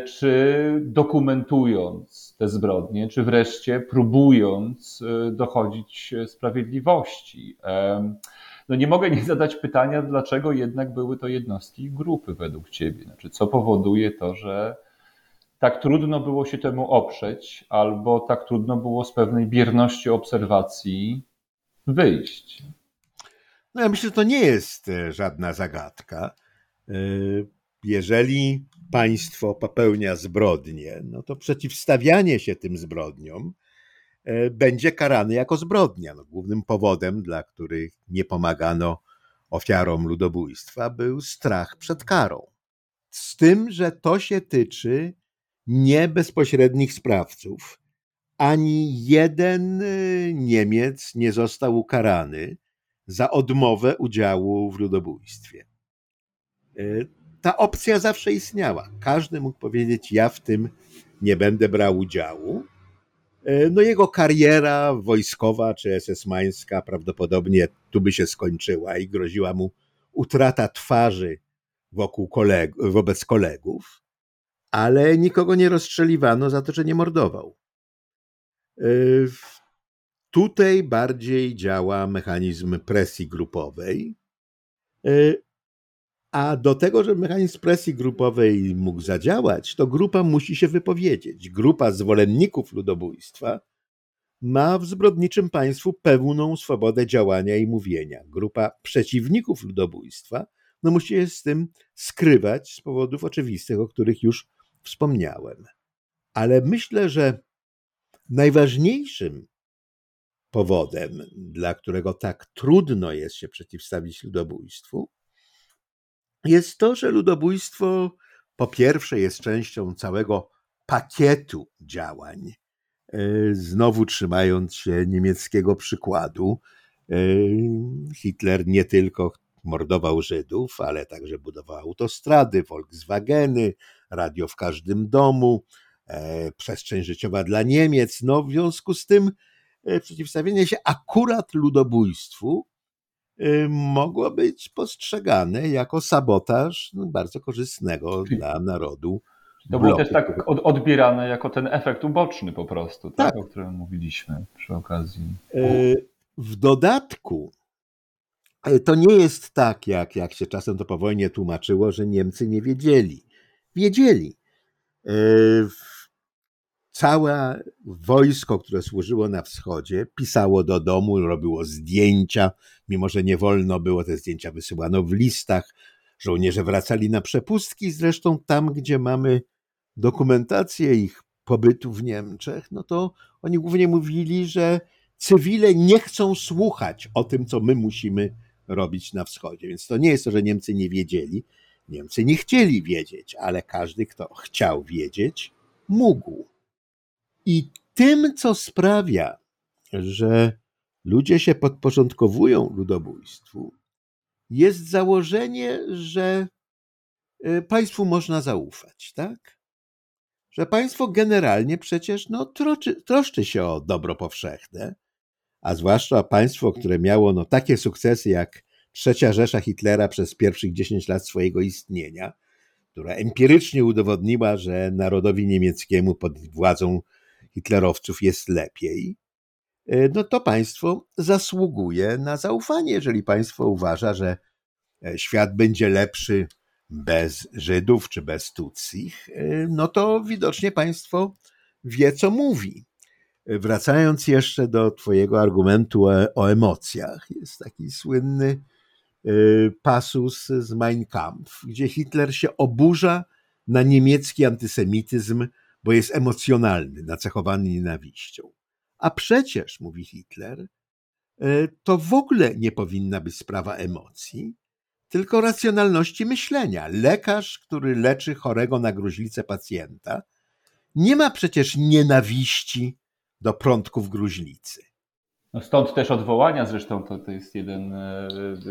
czy dokumentując te zbrodnie, czy wreszcie próbując e, dochodzić sprawiedliwości. E, no nie mogę nie zadać pytania, dlaczego jednak były to jednostki i grupy według Ciebie? Znaczy, co powoduje to, że tak trudno było się temu oprzeć, albo tak trudno było z pewnej bierności obserwacji wyjść. No ja myślę, że to nie jest e, żadna zagadka. E, jeżeli państwo popełnia zbrodnie, no to przeciwstawianie się tym zbrodniom e, będzie karane jako zbrodnia. No, głównym powodem, dla których nie pomagano ofiarom ludobójstwa, był strach przed karą. Z tym, że to się tyczy nie bezpośrednich sprawców. Ani jeden y, Niemiec nie został ukarany za odmowę udziału w ludobójstwie. Ta opcja zawsze istniała. Każdy mógł powiedzieć: Ja w tym nie będę brał udziału. Y, no jego kariera wojskowa czy SS-mańska prawdopodobnie tu by się skończyła i groziła mu utrata twarzy wokół koleg wobec kolegów ale nikogo nie rozstrzeliwano za to, że nie mordował. E, tutaj bardziej działa mechanizm presji grupowej, e, a do tego, żeby mechanizm presji grupowej mógł zadziałać, to grupa musi się wypowiedzieć. Grupa zwolenników ludobójstwa ma w zbrodniczym państwu pełną swobodę działania i mówienia. Grupa przeciwników ludobójstwa no musi się z tym skrywać z powodów oczywistych, o których już wspomniałem. Ale myślę, że najważniejszym powodem, dla którego tak trudno jest się przeciwstawić ludobójstwu, jest to, że ludobójstwo po pierwsze jest częścią całego pakietu działań, e, znowu trzymając się niemieckiego przykładu. E, Hitler nie tylko mordował Żydów, ale także budował autostrady, Volkswageny, radio w każdym domu, e, przestrzeń życiowa dla Niemiec. No, w związku z tym przeciwstawienie się akurat ludobójstwu mogło być postrzegane jako sabotaż no, bardzo korzystnego dla narodu to było też tak odbierane jako ten efekt uboczny po prostu, tak? tak. o którym mówiliśmy przy okazji. E, w dodatku e, to nie jest tak, jak, jak się czasem to po wojnie tłumaczyło, że Niemcy nie wiedzieli. Wiedzieli. Całe wojsko, które służyło na wschodzie, pisało do domu, robiło zdjęcia, mimo że nie wolno było, te zdjęcia wysyłano w listach. Żołnierze wracali na przepustki, zresztą tam, gdzie mamy dokumentację ich pobytu w Niemczech, no to oni głównie mówili, że cywile nie chcą słuchać o tym, co my musimy robić na wschodzie. Więc to nie jest to, że Niemcy nie wiedzieli. Niemcy nie chcieli wiedzieć, ale każdy, kto chciał wiedzieć, mógł. I tym, co sprawia, że ludzie się podporządkowują ludobójstwu, jest założenie, że e, państwu można zaufać, tak? że państwo generalnie przecież no, troczy, troszczy się o dobro powszechne, a zwłaszcza państwo, które miało no, takie sukcesy jak trzecia Rzesza Hitlera przez pierwszych 10 lat swojego istnienia, która empirycznie udowodniła, że narodowi niemieckiemu pod władzą hitlerowców jest lepiej, e, no to państwo zasługuje na zaufanie, jeżeli państwo uważa, że e, świat będzie lepszy bez Żydów czy bez Tutsich, y, no to widocznie państwo wie, co mówi. Wracając jeszcze do Twojego argumentu o, o emocjach, jest taki słynny pasus z Mein Kampf, gdzie Hitler się oburza na niemiecki antysemityzm, bo jest emocjonalny, nacechowany nienawiścią. A przecież, mówi Hitler, y, to w ogóle nie powinna być sprawa emocji, tylko racjonalności myślenia. Lekarz, który leczy chorego na gruźlicę pacjenta, nie ma przecież nienawiści do prądków gruźlicy. No stąd też odwołania, zresztą to, to jest jeden e,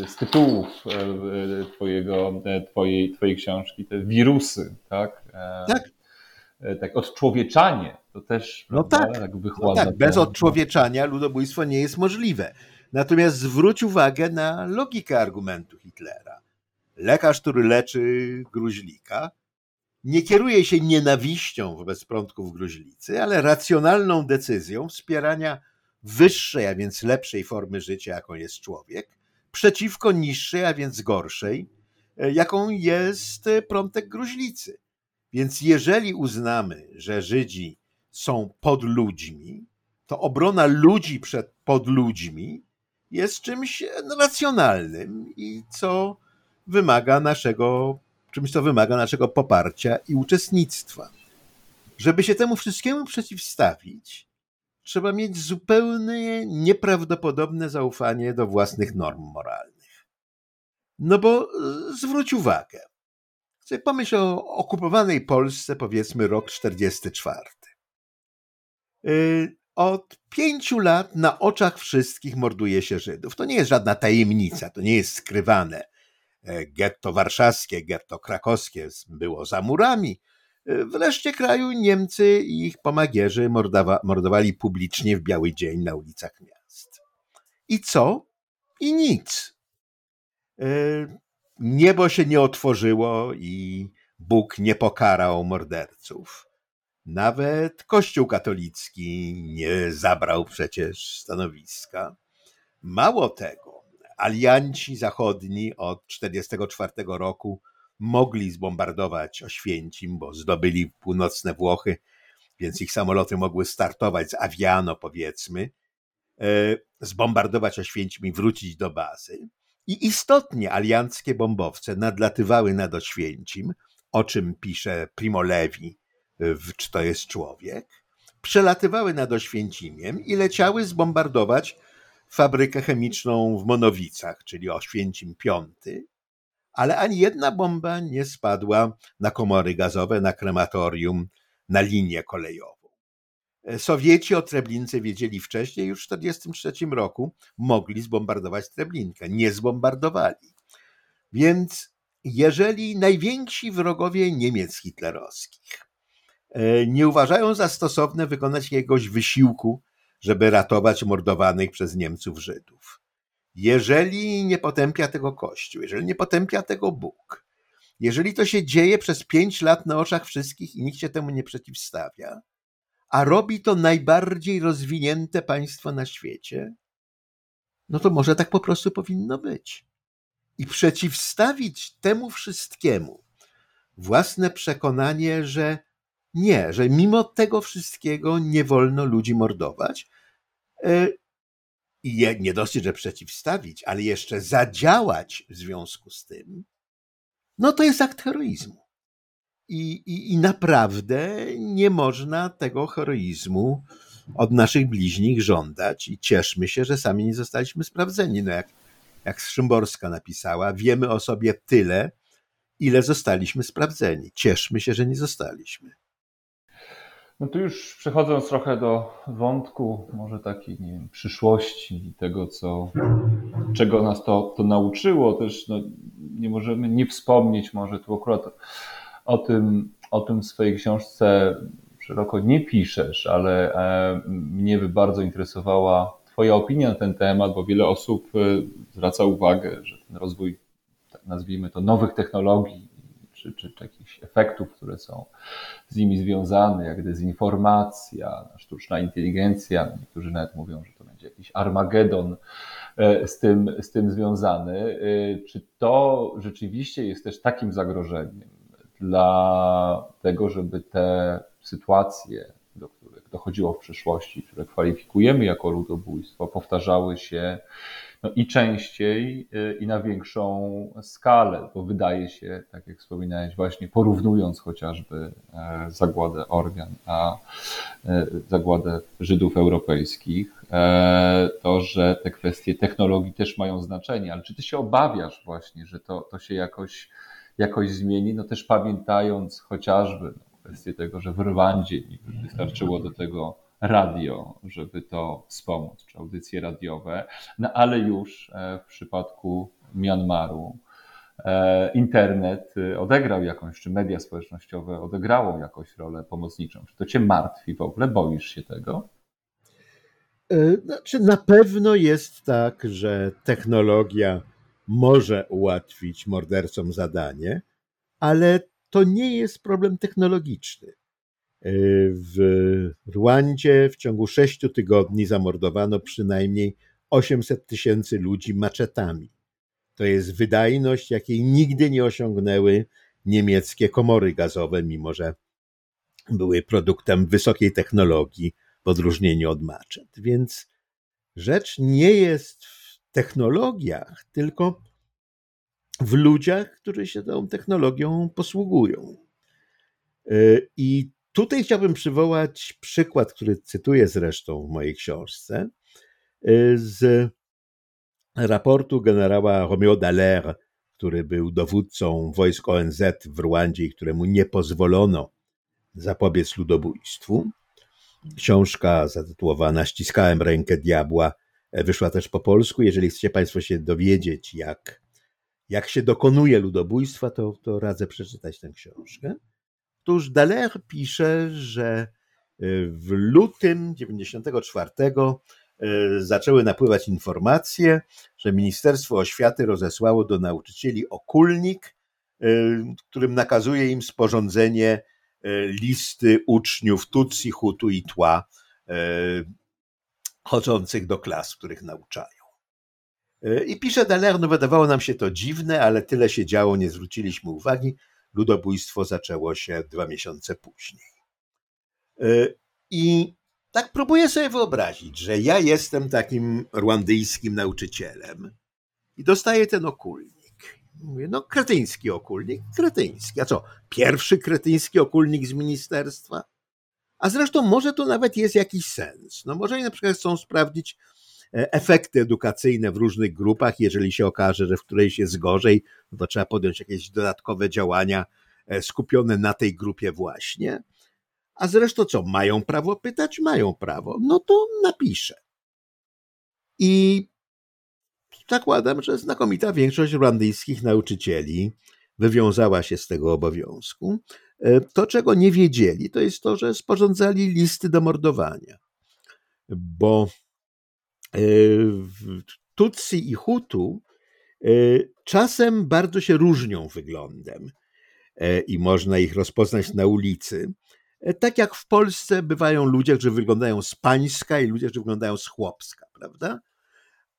z tytułów e, e, twojego, twojej, twojej książki, te wirusy, tak? Tak. Tak, odczłowieczanie to też no prawda, tak, tak no tak. Bez odczłowieczania ludobójstwo nie jest możliwe. Natomiast zwróć uwagę na logikę argumentu Hitlera. Lekarz, który leczy gruźlika, nie kieruje się nienawiścią wobec prądków gruźlicy, ale racjonalną decyzją wspierania wyższej, a więc lepszej formy życia, jaką jest człowiek, przeciwko niższej, a więc gorszej, jaką jest prątek gruźlicy. Więc jeżeli uznamy, że Żydzi są pod ludźmi, to obrona ludzi przed podludźmi jest czymś racjonalnym i co wymaga naszego, czymś, co wymaga naszego poparcia i uczestnictwa. Żeby się temu wszystkiemu przeciwstawić, trzeba mieć zupełnie nieprawdopodobne zaufanie do własnych norm moralnych. No bo e, zwróć uwagę, sobie pomyśl o okupowanej Polsce, powiedzmy rok 44 od pięciu lat na oczach wszystkich morduje się Żydów. To nie jest żadna tajemnica, to nie jest skrywane. E, getto warszawskie, getto krakowskie było za murami. E, w reszcie kraju Niemcy i ich pomagierzy mordowa, mordowali publicznie w biały dzień na ulicach miast. I co? I nic. Niebo się nie otworzyło i Bóg nie pokarał morderców. Nawet Kościół katolicki nie zabrał przecież stanowiska. Mało tego, alianci zachodni od 1944 roku mogli zbombardować Oświęcim, bo zdobyli północne Włochy, więc ich samoloty mogły startować z Aviano, powiedzmy, e, zbombardować Oświęcim i wrócić do bazy. I istotnie alianckie bombowce nadlatywały nad Oświęcim, o czym pisze Primo Levi w Czy to jest człowiek, przelatywały nad Oświęcimiem i leciały zbombardować fabrykę chemiczną w Monowicach, czyli Oświęcim V, ale ani jedna bomba nie spadła na komory gazowe, na krematorium, na linię kolejową. Sowieci o Treblince wiedzieli wcześniej, już w 1943 roku mogli zbombardować Treblinkę. Nie zbombardowali. Więc jeżeli najwięksi wrogowie Niemiec hitlerowskich e, nie uważają za stosowne wykonać jakiegoś wysiłku, żeby ratować mordowanych przez Niemców Żydów, jeżeli nie potępia tego Kościół, jeżeli nie potępia tego Bóg, jeżeli to się dzieje przez pięć lat na oczach wszystkich i nikt się temu nie przeciwstawia, a robi to najbardziej rozwinięte państwo na świecie, no to może tak po prostu powinno być. I przeciwstawić temu wszystkiemu własne przekonanie, że nie, że mimo tego wszystkiego nie wolno ludzi mordować. E, I nie dosyć, że przeciwstawić, ale jeszcze zadziałać w związku z tym, no to jest akt heroizmu. I, i, I naprawdę nie można tego heroizmu od naszych bliźnich żądać i cieszmy się, że sami nie zostaliśmy sprawdzeni. No jak, jak Szymborska napisała, wiemy o sobie tyle, ile zostaliśmy sprawdzeni. Cieszmy się, że nie zostaliśmy. No tu już przechodząc trochę do wątku może takiej nie wiem, przyszłości tego, co, czego nas to, to nauczyło, też no, nie możemy nie wspomnieć może tu akurat o tym, o tym w swojej książce szeroko nie piszesz, ale e, mnie by bardzo interesowała Twoja opinia na ten temat, bo wiele osób e, zwraca uwagę, że ten rozwój, tak nazwijmy to, nowych technologii czy, czy, czy jakichś efektów, które są z nimi związane, jak dezinformacja, sztuczna inteligencja, niektórzy nawet mówią, że to będzie jakiś Armagedon e, z tym, z tym związany. Czy to rzeczywiście jest też takim zagrożeniem, dla tego, żeby te sytuacje, do których dochodziło w przeszłości, które kwalifikujemy jako ludobójstwo, powtarzały się no i częściej y, i na większą skalę, bo wydaje się, tak jak wspominałeś, właśnie porównując chociażby e, zagładę Organ a e, zagładę Żydów europejskich, e, to, że te kwestie technologii też mają znaczenie. Ale czy ty się obawiasz właśnie, że to, to się jakoś jakoś zmieni, no też pamiętając chociażby no, kwestię tego, że w Rwandzie wystarczyło do tego radio, żeby to wspomóc, czy audycje radiowe, no ale już e, w przypadku Myanmaru e, internet y, odegrał jakąś, czy media społecznościowe odegrało jakąś rolę pomocniczą. Czy to cię martwi w ogóle? Boisz się tego? E, znaczy, na pewno jest tak, że technologia może ułatwić mordercom zadanie, ale to nie jest problem technologiczny. W Rwandzie w ciągu sześciu tygodni zamordowano przynajmniej 800 tysięcy ludzi maczetami. To jest wydajność, jakiej nigdy nie osiągnęły niemieckie komory gazowe, mimo że były produktem wysokiej technologii w odróżnieniu od maczet. Więc rzecz nie jest technologiach, tylko w ludziach, którzy się tą technologią posługują. E, I tutaj chciałbym przywołać przykład, który cytuję zresztą w mojej książce, e, z raportu generała Romeo Dallaire, który był dowódcą wojsk ONZ w Rwandzie i któremu nie pozwolono zapobiec ludobójstwu. Książka zatytułowana Ściskałem rękę diabła wyszła też po polsku. Jeżeli chcecie Państwo się dowiedzieć, jak, jak się dokonuje ludobójstwa, to, to radzę przeczytać tę książkę. Otóż Dallaire pisze, że y, w lutym 94 y, zaczęły napływać informacje, że Ministerstwo Oświaty rozesłało do nauczycieli okulnik, którym nakazuje im sporządzenie listy uczniów Tutsi, Hutu i Tła chodzących do klas, których nauczają. E, I pisze Dallaire, no wydawało nam się to dziwne, ale tyle się działo, nie zwróciliśmy uwagi. Ludobójstwo zaczęło się dwa miesiące później. E, I tak próbuję sobie wyobrazić, że ja jestem takim rwandyjskim nauczycielem i dostaję ten okulnik. Mówię, no kretyński okulnik, kretyński. A co, pierwszy kretyński okulnik z ministerstwa? A zresztą może to nawet jest jakiś sens. No może na przykład chcą sprawdzić e, efekty edukacyjne w różnych grupach. Jeżeli się okaże, że w którejś jest gorzej, no to trzeba podjąć jakieś dodatkowe działania e, skupione na tej grupie właśnie. A zresztą co, mają prawo pytać? Mają prawo. No to napiszę. I zakładam, że znakomita większość rwandyjskich nauczycieli wywiązała się z tego obowiązku. E, to, czego nie wiedzieli, to jest to, że sporządzali listy do mordowania, bo e, Tutsi i Hutu e, czasem bardzo się różnią wyglądem i można ich rozpoznać na ulicy. Tak jak w Polsce bywają ludzie, którzy wyglądają z pańska i ludzie, którzy wyglądają z chłopska, prawda?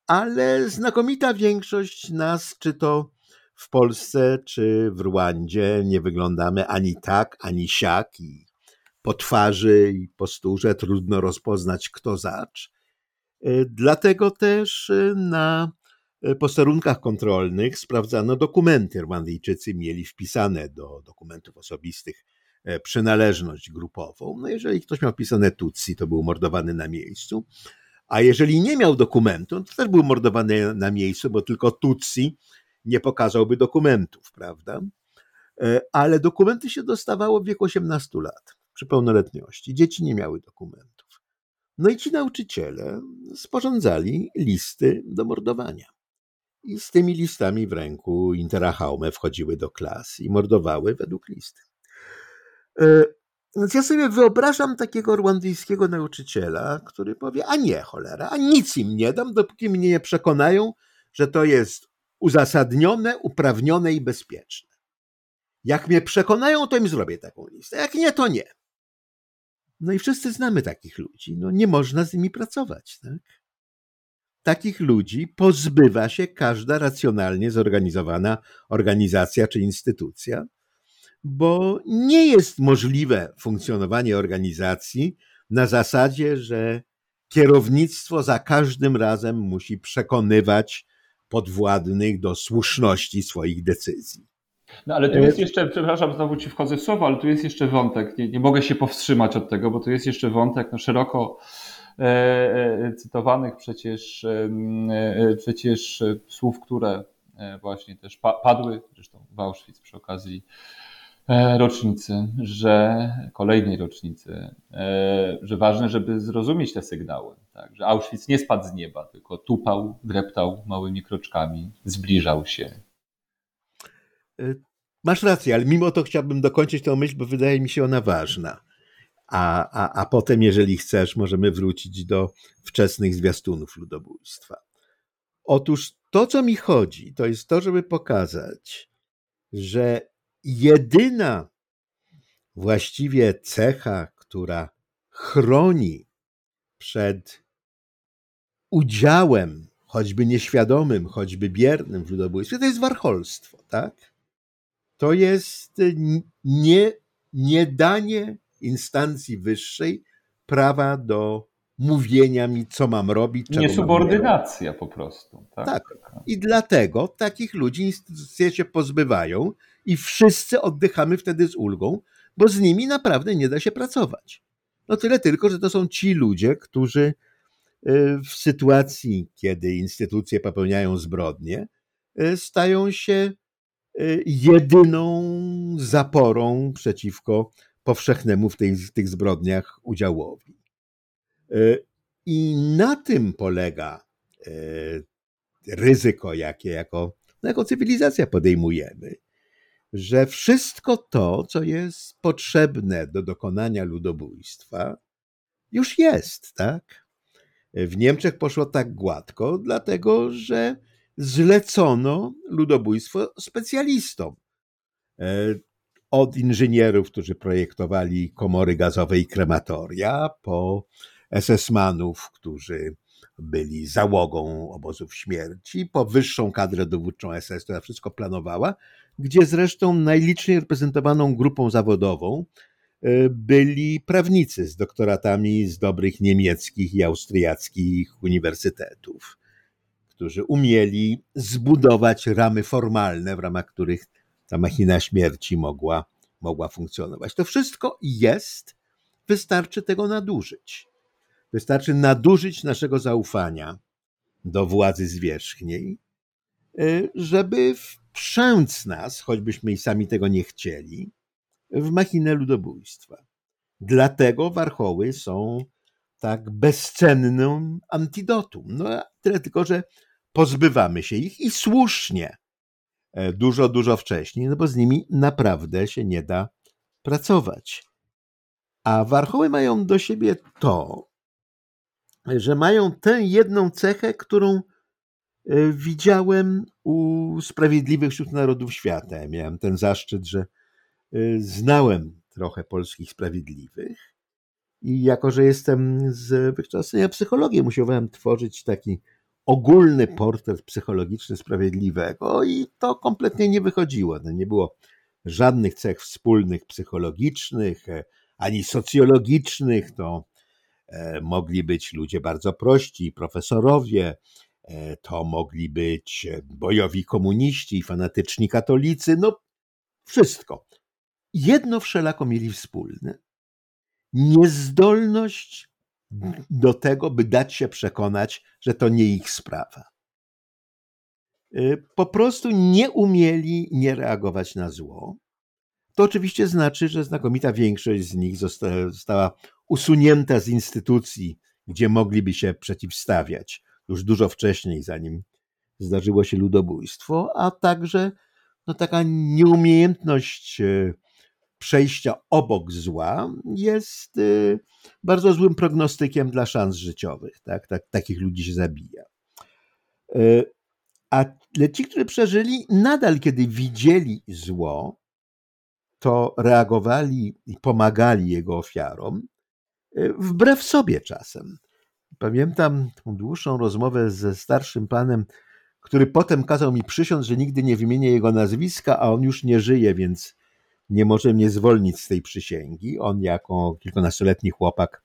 Ale znakomita większość nas, czy to w Polsce czy w Rwandzie nie wyglądamy ani tak, ani siak i po twarzy i posturze trudno rozpoznać kto zacz. E, dlatego też e, na e, posterunkach kontrolnych sprawdzano dokumenty. Rwandyjczycy mieli wpisane do dokumentów osobistych przynależność grupową. No jeżeli ktoś miał wpisane Tutsi, to był mordowany na miejscu. A jeżeli nie miał dokumentu, to też był mordowany na miejscu, bo tylko Tutsi nie pokazałby dokumentów, prawda? E, ale dokumenty się dostawało w wieku 18 lat, przy pełnoletności. Dzieci nie miały dokumentów. No i ci nauczyciele sporządzali listy do mordowania. I z tymi listami w ręku interahaume wchodziły do klas i mordowały według listy. E, więc ja sobie wyobrażam takiego rwandyjskiego nauczyciela, który powie, a nie cholera, a nic im nie dam, dopóki mnie nie przekonają, że to jest uzasadnione, uprawnione i bezpieczne. Jak mnie przekonają, to im zrobię taką listę. Jak nie, to nie. No i wszyscy znamy takich ludzi. No nie można z nimi pracować. Tak? Takich ludzi pozbywa się każda racjonalnie zorganizowana organizacja czy instytucja, bo nie jest możliwe funkcjonowanie organizacji na zasadzie, że kierownictwo za każdym razem musi przekonywać podwładnych do słuszności swoich decyzji. No ale tu jest jeszcze, przepraszam, znowu ci wchodzę w słowo, ale tu jest jeszcze wątek, nie, nie mogę się powstrzymać od tego, bo tu jest jeszcze wątek no, szeroko e, e, cytowanych przecież, e, e przecież słów, które e, właśnie też pa, padły, zresztą w Auschwitz przy okazji E, rocznicy, że kolejnej rocznicy, e, że ważne, żeby zrozumieć te sygnały, tak, że Auschwitz nie spadł z nieba, tylko tupał, dreptał małymi kroczkami, zbliżał się. E, masz rację, ale mimo to chciałbym dokończyć tę myśl, bo wydaje mi się ona ważna. A, a, a potem, jeżeli chcesz, możemy wrócić do wczesnych zwiastunów ludobójstwa. Otóż to, co mi chodzi, to jest to, żeby pokazać, że jedyna właściwie cecha, która chroni przed udziałem, choćby nieświadomym, choćby biernym w ludobójstwie, to jest warcholstwo, tak? To jest nie, nie danie instancji wyższej prawa do mówienia mi, co mam robić. Niesubordynacja po prostu. Tak? tak. I dlatego takich ludzi instytucje się pozbywają i wszyscy oddychamy wtedy z ulgą, bo z nimi naprawdę nie da się pracować. No tyle tylko, że to są ci ludzie, którzy y, w sytuacji, kiedy instytucje popełniają zbrodnie, y, stają się y, jedyną zaporą przeciwko powszechnemu w tych, tych zbrodniach udziałowi. I na tym polega ryzyko, jakie jako, no jako cywilizacja podejmujemy że wszystko to, co jest potrzebne do dokonania ludobójstwa, już jest, tak? W Niemczech poszło tak gładko, dlatego że zlecono ludobójstwo specjalistom. E, od inżynierów, którzy projektowali komory gazowe i krematoria, po SS-manów, którzy byli załogą obozów śmierci, po wyższą kadrę dowódczą SS, która wszystko planowała, gdzie zresztą najliczniej reprezentowaną grupą zawodową e, byli prawnicy z doktoratami z dobrych niemieckich i austriackich uniwersytetów, którzy umieli zbudować ramy formalne, w ramach których ta machina śmierci mogła, mogła funkcjonować. To wszystko jest wystarczy tego nadużyć. Wystarczy nadużyć naszego zaufania do władzy zwierzchniej, y, żeby wprzęc nas, choćbyśmy i sami tego nie chcieli, w machinę ludobójstwa. Dlatego warchoły są tak bezcennym antidotum. No tyle tylko, że pozbywamy się ich i słusznie e, dużo, dużo wcześniej, no bo z nimi naprawdę się nie da pracować. A warchoły mają do siebie to, że mają tę jedną cechę, którą e, widziałem u sprawiedliwych wśród narodów świata. Ja miałem ten zaszczyt, że e, znałem trochę polskich sprawiedliwych i jako, że jestem z wykształcenia psychologii, musiałem tworzyć taki ogólny portret psychologiczny sprawiedliwego i to kompletnie nie wychodziło. No nie było żadnych cech wspólnych psychologicznych e, ani socjologicznych. To mogli być ludzie bardzo prości, profesorowie, e, to mogli być bojowi komuniści, fanatyczni katolicy, no wszystko. Jedno wszelako mieli wspólne. Niezdolność do tego, by dać się przekonać, że to nie ich sprawa. Po prostu nie umieli nie reagować na zło. To oczywiście znaczy, że znakomita większość z nich została usunięta z instytucji, gdzie mogliby się przeciwstawiać już dużo wcześniej, zanim zdarzyło się ludobójstwo, a także no, taka nieumiejętność y, przejścia obok zła jest y, bardzo złym prognostykiem dla szans życiowych. Tak? tak takich ludzi się zabija. Y, ale ci, którzy przeżyli, nadal kiedy widzieli zło, to reagowali i pomagali jego ofiarom, wbrew sobie czasem. Pamiętam dłuższą rozmowę ze starszym panem, który potem kazał mi przysiąc, że nigdy nie wymienię jego nazwiska, a on już nie żyje, więc nie może mnie zwolnić z tej przysięgi. On jako kilkunastoletni chłopak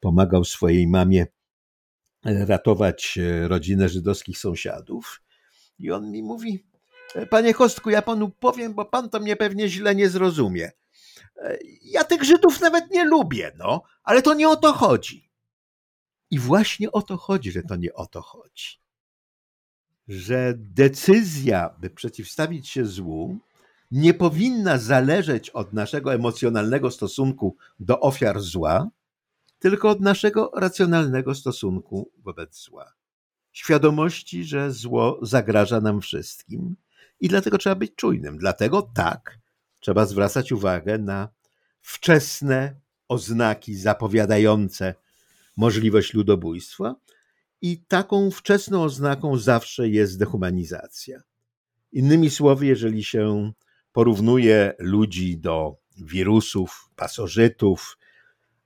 pomagał swojej mamie ratować e, rodzinę żydowskich sąsiadów. I on mi mówi, e, panie Kostku, ja panu powiem, bo pan to mnie pewnie źle nie zrozumie. Ja tych Żydów nawet nie lubię, no, ale to nie o to chodzi. I właśnie o to chodzi, że to nie o to chodzi. Że decyzja, by przeciwstawić się złu, nie powinna zależeć od naszego emocjonalnego stosunku do ofiar zła, tylko od naszego racjonalnego stosunku wobec zła. Świadomości, że zło zagraża nam wszystkim i dlatego trzeba być czujnym. Dlatego tak, trzeba zwracać uwagę na wczesne oznaki zapowiadające możliwość ludobójstwa i taką wczesną oznaką zawsze jest dehumanizacja. Innymi słowy, jeżeli się porównuje ludzi do wirusów, pasożytów,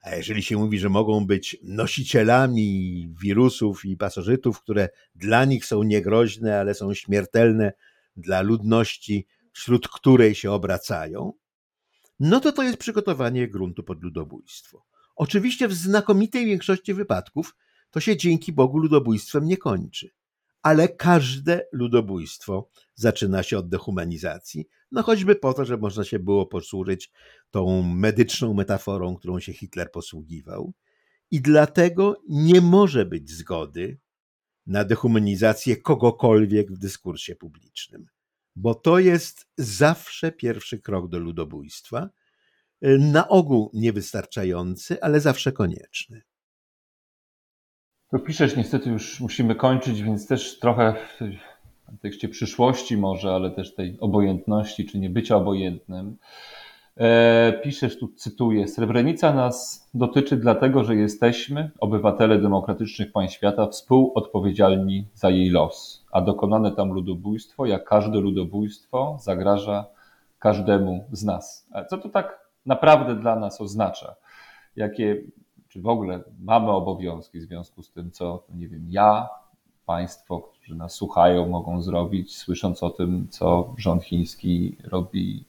a jeżeli się mówi, że mogą być nosicielami wirusów i pasożytów, które dla nich są niegroźne, ale są śmiertelne dla ludności, wśród której się obracają, no to to jest przygotowanie gruntu pod ludobójstwo. Oczywiście w znakomitej większości wypadków to się dzięki Bogu ludobójstwem nie kończy ale każde ludobójstwo zaczyna się od dehumanizacji, no choćby po to, że można się było posłużyć tą medyczną metaforą, którą się Hitler posługiwał. I dlatego nie może być zgody na dehumanizację kogokolwiek w dyskursie publicznym, bo to jest zawsze pierwszy krok do ludobójstwa, na ogół niewystarczający, ale zawsze konieczny. Tu piszesz, niestety już musimy kończyć, więc też trochę w kontekście przyszłości może, ale też tej obojętności, czy nie bycia obojętnym. E, piszesz, tu cytuję, Srebrenica nas dotyczy dlatego, że jesteśmy, obywatele demokratycznych państw świata, współodpowiedzialni za jej los, a dokonane tam ludobójstwo, jak każde ludobójstwo, zagraża każdemu z nas. Co to tak naprawdę dla nas oznacza? Jakie czy w ogóle mamy obowiązki w związku z tym, co, nie wiem, ja, państwo, którzy nas słuchają, mogą zrobić, słysząc o tym, co rząd chiński robi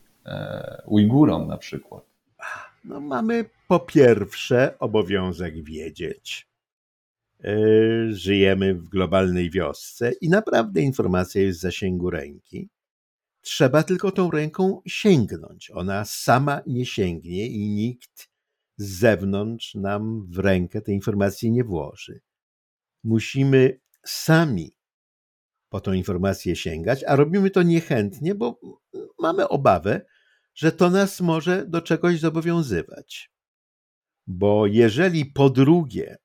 Ujgurom na przykład? No, mamy po pierwsze obowiązek wiedzieć. E, żyjemy w globalnej wiosce i naprawdę informacja jest w zasięgu ręki. Trzeba tylko tą ręką sięgnąć. Ona sama nie sięgnie i nikt z zewnątrz nam w rękę tej informacji nie włoży. Musimy sami po tą informację sięgać, a robimy to niechętnie, bo mamy obawę, że to nas może do czegoś zobowiązywać. Bo jeżeli po drugie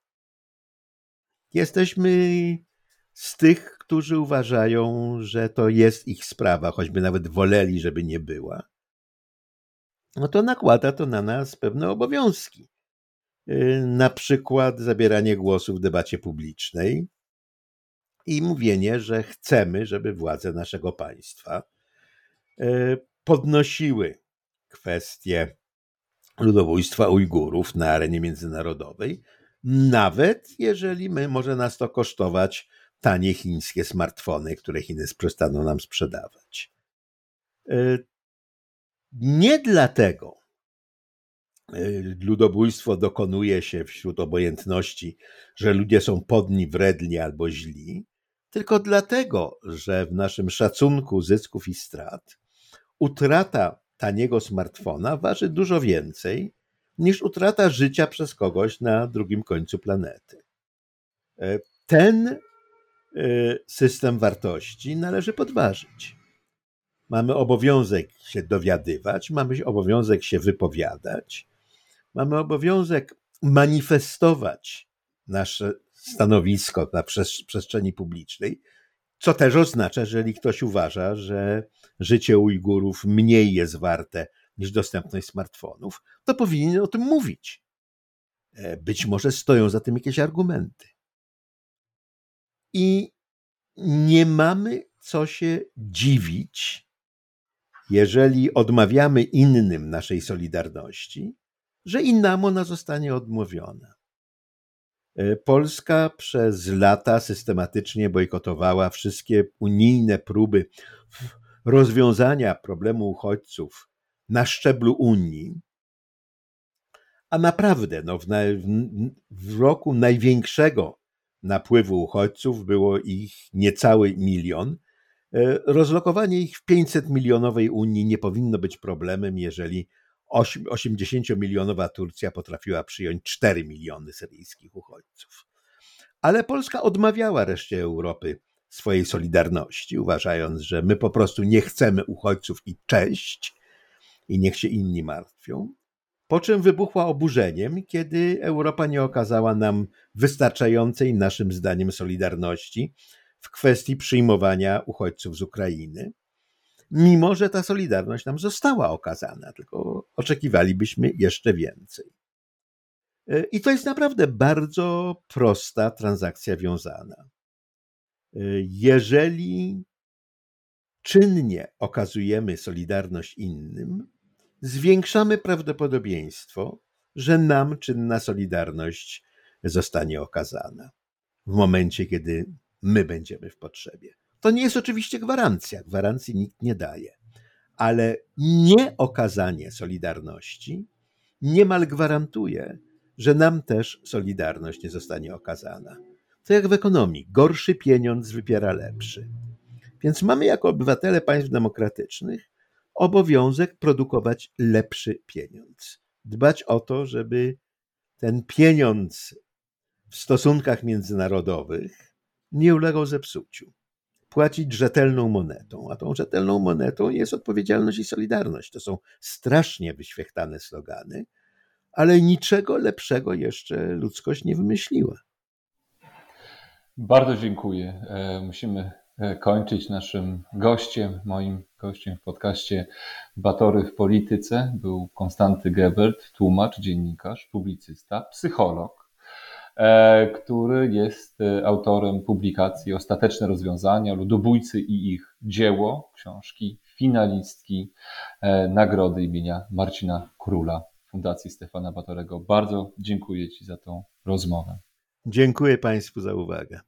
jesteśmy z tych, którzy uważają, że to jest ich sprawa, choćby nawet woleli, żeby nie była, no to nakłada to na nas pewne obowiązki. Y, na przykład zabieranie głosu w debacie publicznej i mówienie, że chcemy, żeby władze naszego państwa y, podnosiły kwestie ludobójstwa Ujgurów na arenie międzynarodowej, nawet jeżeli my może nas to kosztować tanie chińskie smartfony, które Chiny przestaną nam sprzedawać. Y, nie dlatego y, ludobójstwo dokonuje się wśród obojętności, że ludzie są podni, wredni albo źli, tylko dlatego, że w naszym szacunku zysków i strat utrata taniego smartfona waży dużo więcej niż utrata życia przez kogoś na drugim końcu planety. E, ten e, system wartości należy podważyć. Mamy obowiązek się dowiadywać, mamy obowiązek się wypowiadać, mamy obowiązek manifestować nasze stanowisko na przestrzeni publicznej, co też oznacza, że jeżeli ktoś uważa, że życie Ujgurów mniej jest warte niż dostępność smartfonów, to powinien o tym mówić. E, być może stoją za tym jakieś argumenty. I nie mamy co się dziwić, jeżeli odmawiamy innym naszej solidarności, że i nam ona zostanie odmówiona. E, Polska przez lata systematycznie bojkotowała wszystkie unijne próby rozwiązania problemu uchodźców na szczeblu Unii. A naprawdę, no, w, w roku największego napływu uchodźców było ich niecały milion. E, rozlokowanie ich w 500 milionowej Unii nie powinno być problemem, jeżeli 80-milionowa Turcja potrafiła przyjąć 4 miliony syryjskich uchodźców. Ale Polska odmawiała reszcie Europy swojej solidarności, uważając, że my po prostu nie chcemy uchodźców i cześć i niech się inni martwią. Po czym wybuchła oburzeniem, kiedy Europa nie okazała nam wystarczającej, naszym zdaniem, solidarności w kwestii przyjmowania uchodźców z Ukrainy mimo że ta solidarność nam została okazana, tylko oczekiwalibyśmy jeszcze więcej. E, I to jest naprawdę bardzo prosta transakcja wiązana. E, jeżeli czynnie okazujemy solidarność innym, zwiększamy prawdopodobieństwo, że nam czynna solidarność zostanie okazana w momencie, kiedy my będziemy w potrzebie. To nie jest oczywiście gwarancja, gwarancji nikt nie daje, ale nieokazanie solidarności niemal gwarantuje, że nam też solidarność nie zostanie okazana. To jak w ekonomii, gorszy pieniądz wypiera lepszy. Więc mamy jako obywatele państw demokratycznych obowiązek produkować lepszy pieniądz. Dbać o to, żeby ten pieniądz w stosunkach międzynarodowych nie ulegał zepsuciu płacić rzetelną monetą, a tą rzetelną monetą jest odpowiedzialność i solidarność. To są strasznie wyświechtane slogany, ale niczego lepszego jeszcze ludzkość nie wymyśliła. Bardzo dziękuję. E, musimy e, kończyć naszym gościem, moim gościem w podcaście Batory w polityce był Konstanty Gebert, tłumacz, dziennikarz, publicysta, psycholog który jest e, autorem publikacji Ostateczne rozwiązania, Ludobójcy i ich dzieło, książki, finalistki e, nagrody imienia Marcina Króla Fundacji Stefana Batorego. Bardzo dziękuję Ci za tą rozmowę. Dziękuję Państwu za uwagę.